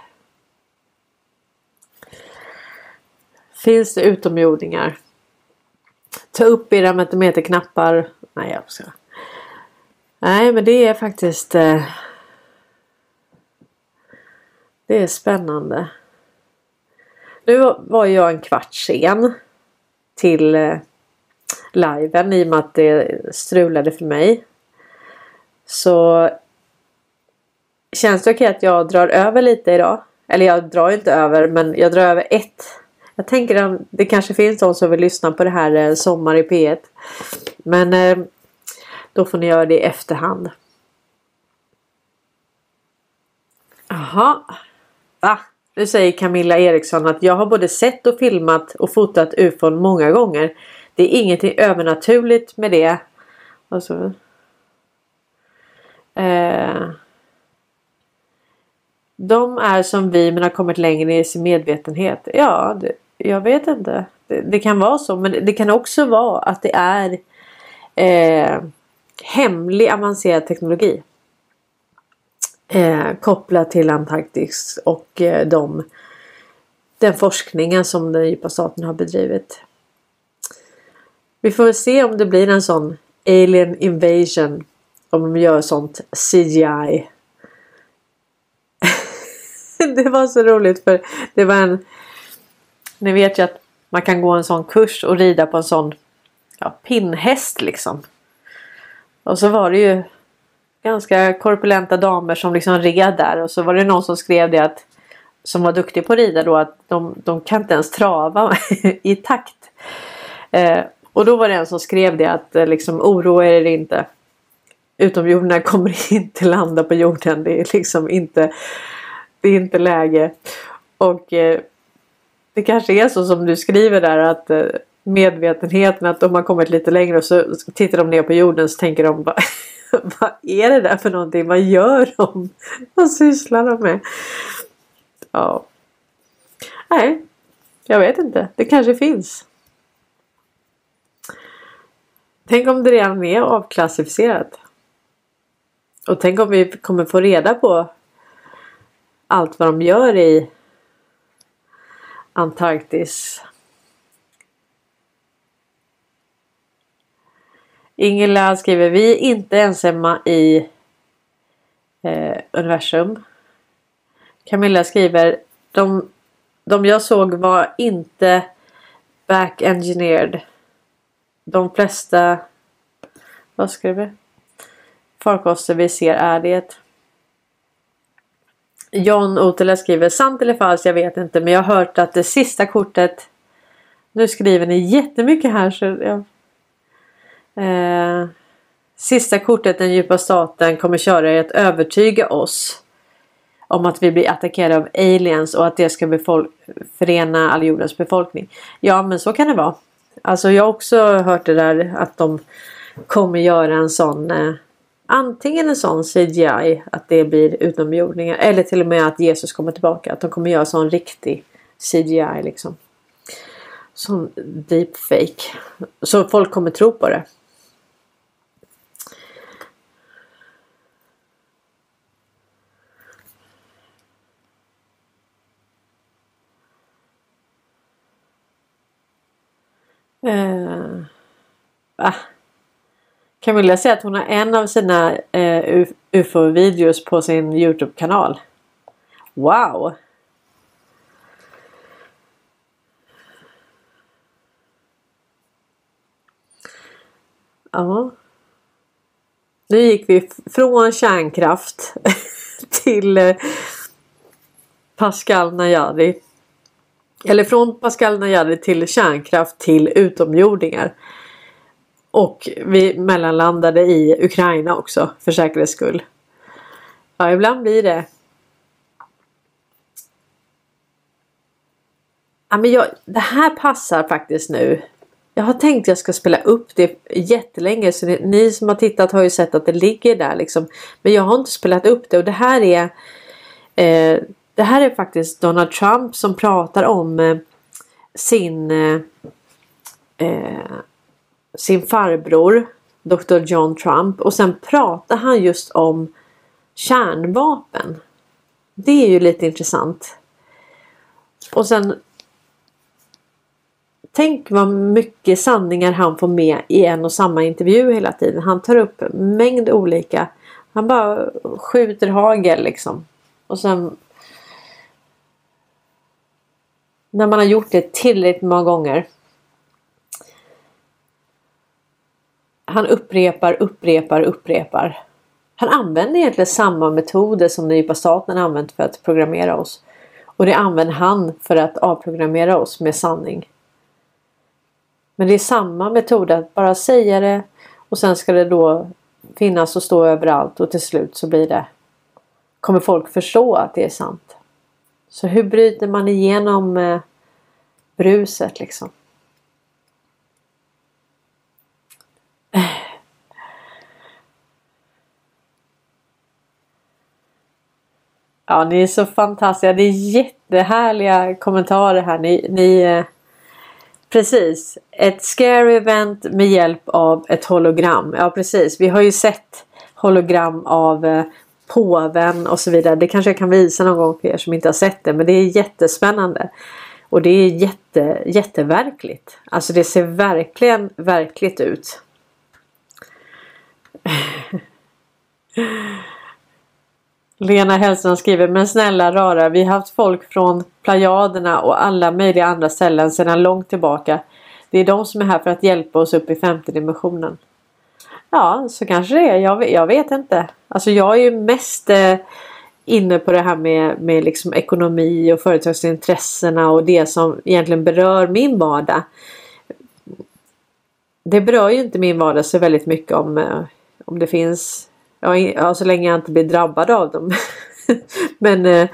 Finns det utomjordingar? Ta upp era metometerknappar. Nej, jag ska. Nej, men det är faktiskt. Eh, det är spännande. Nu var jag en kvart sen till eh, liven i och med att det strulade för mig. Så känns det okej att jag drar över lite idag? Eller jag drar inte över men jag drar över ett. Jag tänker att det kanske finns de som vill lyssna på det här eh, Sommar i P1. Men eh, då får ni göra det i efterhand. Jaha. Va? Nu säger Camilla Eriksson att jag har både sett och filmat och fotat ufon många gånger. Det är ingenting övernaturligt med det. Alltså, eh, de är som vi men har kommit längre i sin medvetenhet. Ja, det, jag vet inte. Det, det, kan vara så men det kan också vara att det är eh, hemlig avancerad teknologi. Eh, kopplat till Antarktis och eh, de, den forskningen som den djupa staten har bedrivit. Vi får se om det blir en sån alien invasion. Om de gör sånt CGI. det var så roligt för det var en... Ni vet ju att man kan gå en sån kurs och rida på en sån ja, pinnhäst liksom. Och så var det ju ganska korpulenta damer som liksom red där och så var det någon som skrev det att som var duktig på att rida då att de, de kan inte ens trava i takt. Eh, och då var det en som skrev det att eh, liksom oroa er inte. Utomjordingar kommer inte landa på jorden. Det är liksom inte, det är inte läge. Och eh, det kanske är så som du skriver där att eh, medvetenheten att de har kommit lite längre och så tittar de ner på jorden så tänker de bara Vad är det där för någonting? Vad gör de? Vad sysslar de med? Ja. Nej. Jag vet inte. Det kanske finns. Tänk om det redan är avklassificerat. Och tänk om vi kommer få reda på allt vad de gör i Antarktis. Ingela skriver vi är inte ensamma i eh, universum. Camilla skriver de, de jag såg var inte back engineered. De flesta vad skriver farkoster vi ser är det. John Otela skriver sant eller falskt jag vet inte men jag har hört att det sista kortet Nu skriver ni jättemycket här så jag Eh, sista kortet, den djupa staten, kommer köra er att övertyga oss om att vi blir attackerade av aliens och att det ska förena all jordens befolkning. Ja men så kan det vara. Alltså jag har också hört det där att de kommer göra en sån eh, Antingen en sån CGI att det blir utomjordingar eller till och med att Jesus kommer tillbaka. Att de kommer göra sån riktig CGI liksom. Sån deepfake. Så folk kommer tro på det. Eh, va? Camilla säger att hon har en av sina eh, UFO-videos på sin Youtube-kanal. Wow! Ja. Nu gick vi från kärnkraft till eh, Pascal Najadi. Eller från Pascal Najadi till kärnkraft till utomjordingar. Och vi mellanlandade i Ukraina också för säkerhets skull. Ja, ibland blir det Ja, men jag, det här passar faktiskt nu. Jag har tänkt att jag ska spela upp det jättelänge så ni, ni som har tittat har ju sett att det ligger där liksom. Men jag har inte spelat upp det och det här är eh, Det här är faktiskt Donald Trump som pratar om eh, sin eh, sin farbror Dr. John Trump och sen pratar han just om kärnvapen. Det är ju lite intressant. Och sen Tänk vad mycket sanningar han får med i en och samma intervju hela tiden. Han tar upp en mängd olika. Han bara skjuter hagel liksom. Och sen när man har gjort det tillräckligt många gånger. Han upprepar, upprepar, upprepar. Han använder egentligen samma metoder som den djupa staten använt för att programmera oss. Och det använder han för att avprogrammera oss med sanning. Men det är samma metod att bara säga det och sen ska det då finnas och stå överallt och till slut så blir det kommer folk förstå att det är sant. Så hur bryter man igenom eh, bruset liksom? Ja, ni är så fantastiska. Det är jättehärliga kommentarer här. Ni, ni eh, Precis. Ett scary event med hjälp av ett hologram. Ja precis. Vi har ju sett hologram av eh, påven och så vidare. Det kanske jag kan visa någon gång för er som inte har sett det. Men det är jättespännande. Och det är jätte, jätteverkligt. Alltså det ser verkligen verkligt ut. Lena Hellström skriver Men snälla rara vi har haft folk från Playaderna och alla möjliga andra ställen sedan långt tillbaka. Det är de som är här för att hjälpa oss upp i femte dimensionen. Ja så kanske det är. Jag, jag vet inte. Alltså jag är ju mest eh, inne på det här med, med liksom ekonomi och företagsintressena och det som egentligen berör min vardag. Det berör ju inte min vardag så väldigt mycket om, eh, om det finns Ja, så länge jag inte blir drabbad av dem. Men eh,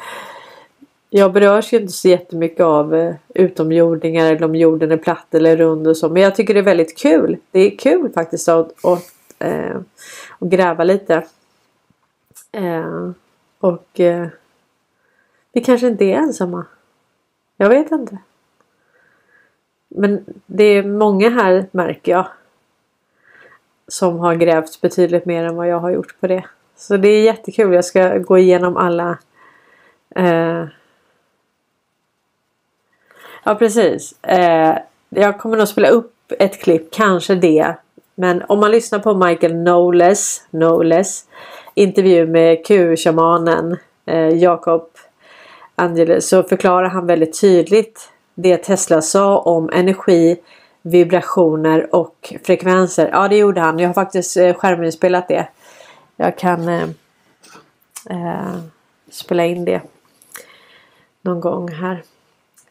jag berörs ju inte så jättemycket av eh, utomjordingar eller om jorden är platt eller rund och så. Men jag tycker det är väldigt kul. Det är kul faktiskt att, att, eh, att gräva lite. Eh, och eh, vi kanske inte är ensamma. Jag vet inte. Men det är många här märker jag som har grävt betydligt mer än vad jag har gjort på det. Så det är jättekul. Jag ska gå igenom alla eh... Ja precis. Eh, jag kommer nog spela upp ett klipp, kanske det. Men om man lyssnar på Michael Knowles, Knowles intervju med Q-shamanen eh, Jakob Angeles så förklarar han väldigt tydligt det Tesla sa om energi vibrationer och frekvenser. Ja det gjorde han. Jag har faktiskt eh, skärminspelat det. Jag kan eh, eh, spela in det någon gång här.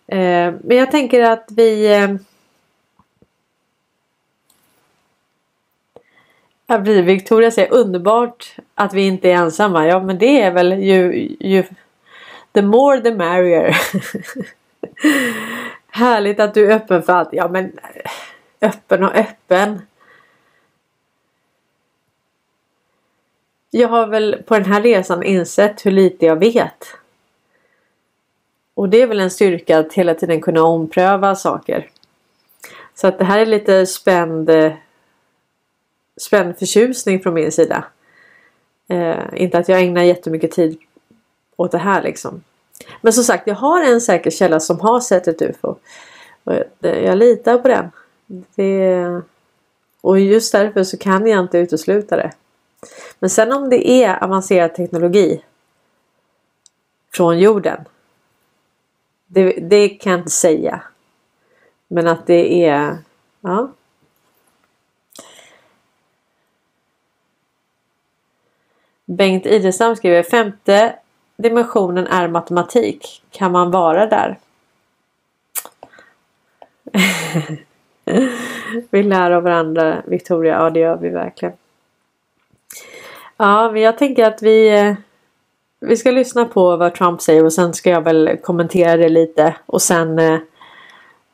Eh, men jag tänker att vi eh, blir Victoria säger underbart att vi inte är ensamma. Ja men det är väl ju, ju The more the merrier. Härligt att du är öppen för allt. Ja men eh, öppen och öppen. Jag har väl på den här resan insett hur lite jag vet. Och det är väl en styrka att hela tiden kunna ompröva saker. Så att det här är lite spänd eh, spänd förtjusning från min sida. Eh, inte att jag ägnar jättemycket tid åt det här liksom. Men som sagt, jag har en säker källa som har sett ett UFO. Och jag litar på den. Det, och just därför så kan jag inte utesluta det. Men sen om det är avancerad teknologi från jorden. Det, det kan jag inte säga. Men att det är... Ja. Bengt Idestam skriver 5 dimensionen är matematik. Kan man vara där? vi lär av varandra Victoria. Ja det gör vi verkligen. Ja men jag tänker att vi eh, Vi ska lyssna på vad Trump säger och sen ska jag väl kommentera det lite och sen eh,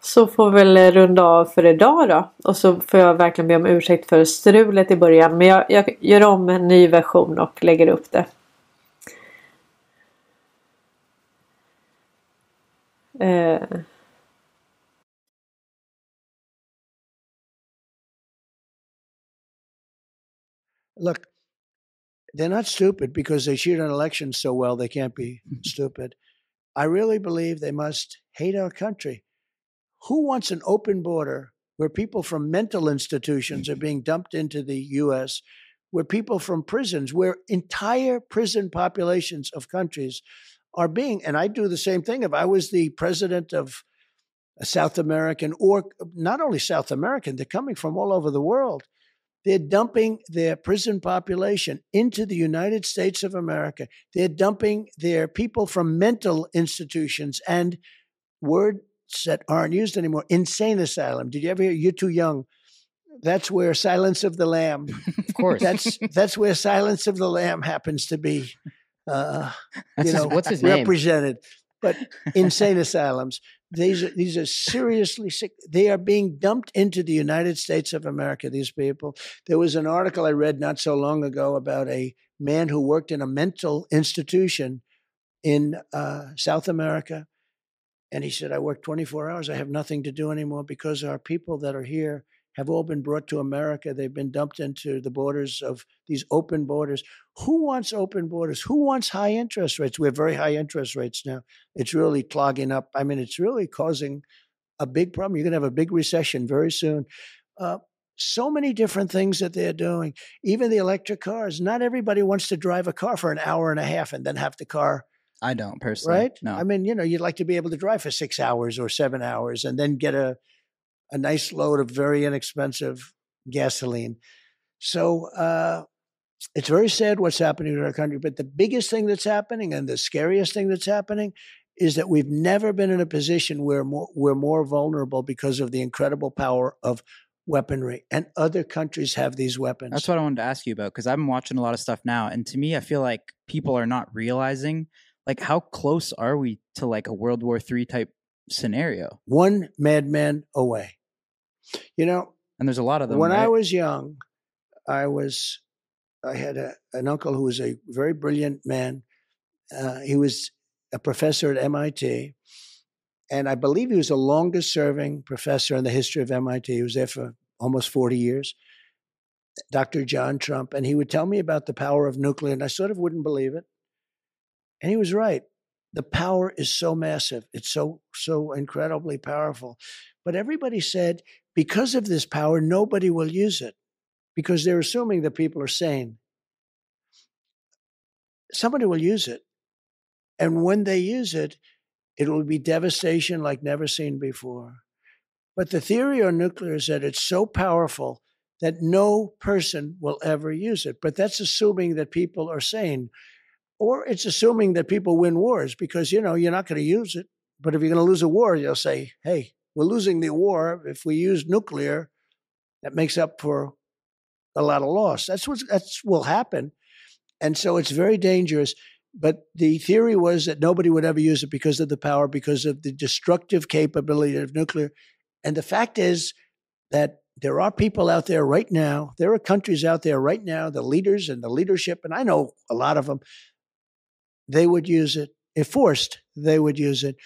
Så får vi väl runda av för idag då. Och så får jag verkligen be om ursäkt för strulet i början. Men jag, jag gör om en ny version och lägger upp det. Eh. Look, they're not stupid because they cheat on elections so well they can't be stupid. I really believe they must hate our country. Who wants an open border where people from mental institutions are being dumped into the US, where people from prisons, where entire prison populations of countries are being, and I do the same thing. If I was the president of a South American, or not only South American, they're coming from all over the world. They're dumping their prison population into the United States of America. They're dumping their people from mental institutions and words that aren't used anymore. Insane asylum. Did you ever hear? You're too young. That's where Silence of the Lamb. Of course. That's that's where Silence of the Lamb happens to be. Uh, you know, what's his name? represented. But insane asylums. These are these are seriously sick. They are being dumped into the United States of America. These people. There was an article I read not so long ago about a man who worked in a mental institution in uh, South America, and he said, "I work 24 hours. I have nothing to do anymore because our people that are here." Have all been brought to America. They've been dumped into the borders of these open borders. Who wants open borders? Who wants high interest rates? We have very high interest rates now it's really clogging up. I mean, it's really causing a big problem. You're going to have a big recession very soon. Uh, so many different things that they're doing. Even the electric cars. Not everybody wants to drive a car for an hour and a half and then have the car, I don't personally. right? No. I mean, you know, you'd like to be able to drive for six hours or seven hours and then get a, a nice load of very inexpensive gasoline. So, uh, it's very sad what's happening in our country. But the biggest thing that's happening and the scariest thing that's happening is that we've never been in a position where more, we're more vulnerable because of the incredible power of weaponry. And other countries have these weapons. That's what I wanted to ask you about because I'm watching a lot of stuff now, and to me, I feel like people are not realizing like how close are we to like a World War III type scenario? One madman away. You know, And there's a lot of them. when I was young, I was I had a, an uncle who was a very brilliant man. Uh, he was a professor at MIT, and I believe he was the longest serving professor in the history of MIT. He was there for almost 40 years. Dr. John Trump, and he would tell me about the power of nuclear, and I sort of wouldn't believe it. And he was right. The power is so massive. It's so so incredibly powerful. But everybody said because of this power, nobody will use it because they're assuming that people are sane. Somebody will use it. And when they use it, it will be devastation like never seen before. But the theory on nuclear is that it's so powerful that no person will ever use it. But that's assuming that people are sane. Or it's assuming that people win wars because, you know, you're not going to use it. But if you're going to lose a war, you'll say, hey, we're losing the war. If we use nuclear, that makes up for a lot of loss. That's what that's will happen. And so it's very dangerous. But the theory was that nobody would ever use it because of the power, because of the destructive capability of nuclear. And the fact is that there are people out there right now, there are countries out there right now, the leaders and the leadership, and I know a lot of them, they would use it. If forced, they would use it.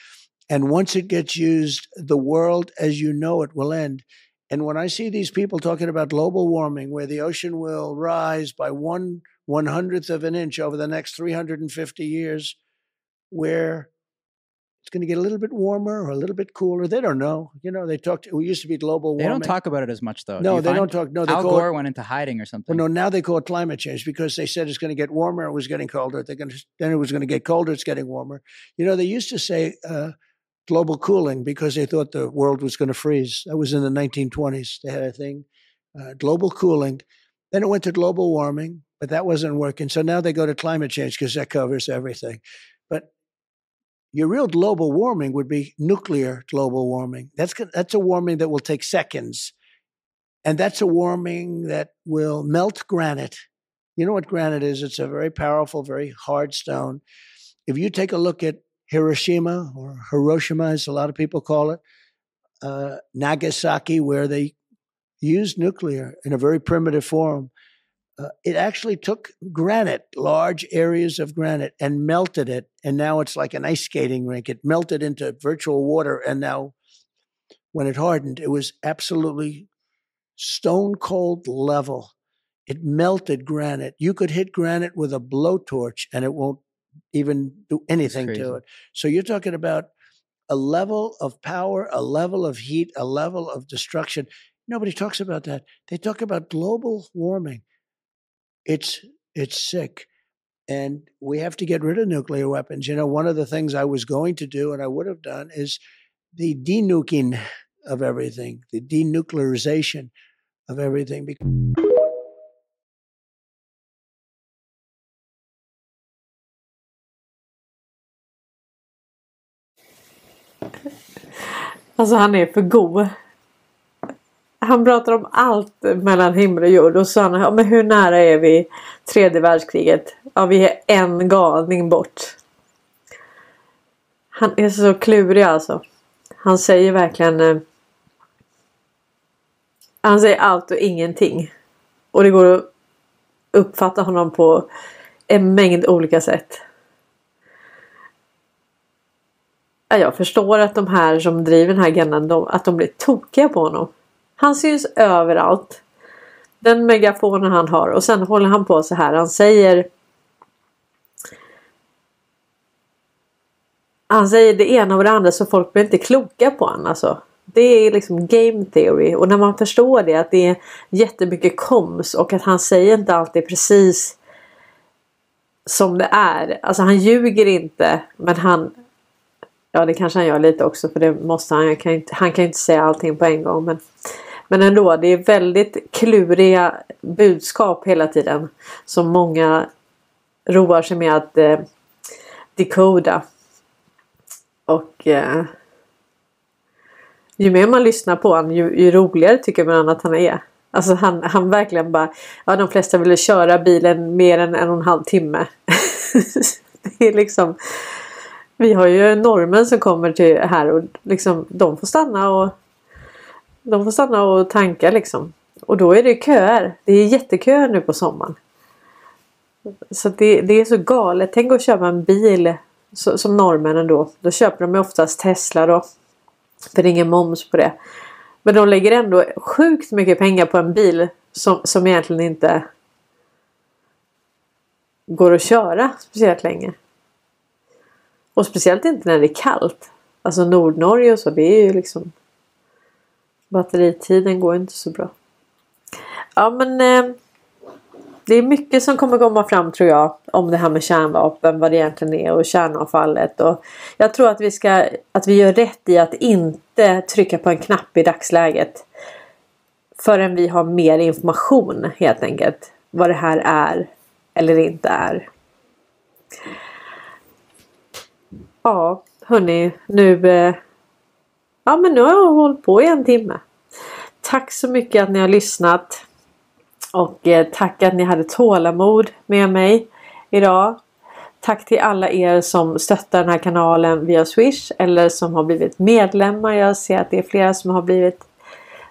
And once it gets used, the world as you know it will end. And when I see these people talking about global warming, where the ocean will rise by one one hundredth of an inch over the next 350 years, where it's going to get a little bit warmer or a little bit cooler, they don't know. You know, they talked. It used to be global warming. they don't talk about it as much though. No, you they don't talk. No, they Al Gore it, went into hiding or something. well, no, now they call it climate change because they said it's going to get warmer. It was getting colder. They're going to, then it was going to get colder. It's getting warmer. You know, they used to say uh, global cooling because they thought the world was going to freeze. That was in the 1920s. They had a thing, uh, global cooling. Then it went to global warming, but that wasn't working. So now they go to climate change because that covers everything. But your real global warming would be nuclear global warming. That's that's a warming that will take seconds, and that's a warming that will melt granite. You know what granite is? It's a very powerful, very hard stone. If you take a look at Hiroshima or Hiroshima, as a lot of people call it, uh, Nagasaki, where they used nuclear in a very primitive form. Uh, it actually took granite, large areas of granite, and melted it. And now it's like an ice skating rink. It melted into virtual water. And now, when it hardened, it was absolutely stone cold level. It melted granite. You could hit granite with a blowtorch and it won't even do anything to it. So you're talking about a level of power, a level of heat, a level of destruction. Nobody talks about that. They talk about global warming. It's it's sick. And we have to get rid of nuclear weapons. You know, one of the things I was going to do and I would have done is the denuking of everything, the denuclearization of everything. Bec- Alltså han är för god. Han pratar om allt mellan himmel och jord och så han, ja, men hur nära är vi tredje världskriget? Ja vi är en galning bort. Han är så klurig alltså. Han säger verkligen eh, Han säger allt och ingenting. Och det går att uppfatta honom på en mängd olika sätt. Ja, jag förstår att de här som driver den här agendan, de, att de blir tokiga på honom. Han syns överallt. Den megafonen han har och sen håller han på så här. Han säger Han säger det ena och det andra så folk blir inte kloka på honom. Alltså. Det är liksom game theory och när man förstår det att det är jättemycket koms och att han säger inte alltid precis som det är. Alltså han ljuger inte men han Ja det kanske han gör lite också för det måste han. Han kan inte, han kan inte säga allting på en gång. Men, men ändå det är väldigt kluriga budskap hela tiden. Som många roar sig med att eh, decoda. Och eh, ju mer man lyssnar på honom ju, ju roligare tycker man att han är. Alltså han, han verkligen bara, ja de flesta ville köra bilen mer än en och en halv timme. det är liksom vi har ju normen som kommer till här och liksom de får stanna och de får stanna och tanka liksom. Och då är det köer. Det är jätteköer nu på sommaren. Så det, det är så galet. Tänk att köpa en bil så, som norrmännen då. Då köper de ju oftast Tesla då. För det är ingen moms på det. Men de lägger ändå sjukt mycket pengar på en bil som, som egentligen inte går att köra speciellt länge. Och speciellt inte när det är kallt. Alltså Nordnorge och så, det är ju liksom Batteritiden går inte så bra. Ja men eh, Det är mycket som kommer komma fram tror jag om det här med kärnvapen, vad det egentligen är och kärnavfallet. Och jag tror att vi, ska, att vi gör rätt i att inte trycka på en knapp i dagsläget. Förrän vi har mer information helt enkelt. Vad det här är eller inte är. Ja, hörni, nu... Eh, ja, men nu har jag hållit på i en timme. Tack så mycket att ni har lyssnat. Och eh, tack att ni hade tålamod med mig idag. Tack till alla er som stöttar den här kanalen via Swish eller som har blivit medlemmar. Jag ser att det är flera som har blivit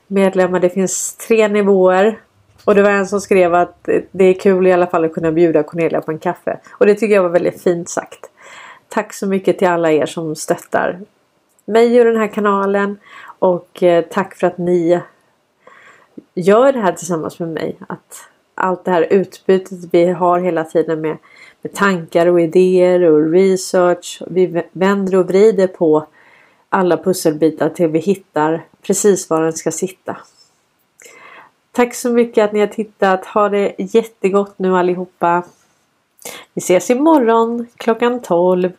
medlemmar. Det finns tre nivåer. Och det var en som skrev att det är kul i alla fall att kunna bjuda Cornelia på en kaffe. Och det tycker jag var väldigt fint sagt. Tack så mycket till alla er som stöttar mig och den här kanalen. Och eh, tack för att ni gör det här tillsammans med mig. Att allt det här utbytet vi har hela tiden med, med tankar och idéer och research. Vi vänder och vrider på alla pusselbitar till vi hittar precis var den ska sitta. Tack så mycket att ni har tittat. Ha det jättegott nu allihopa. Vi ses imorgon klockan 12.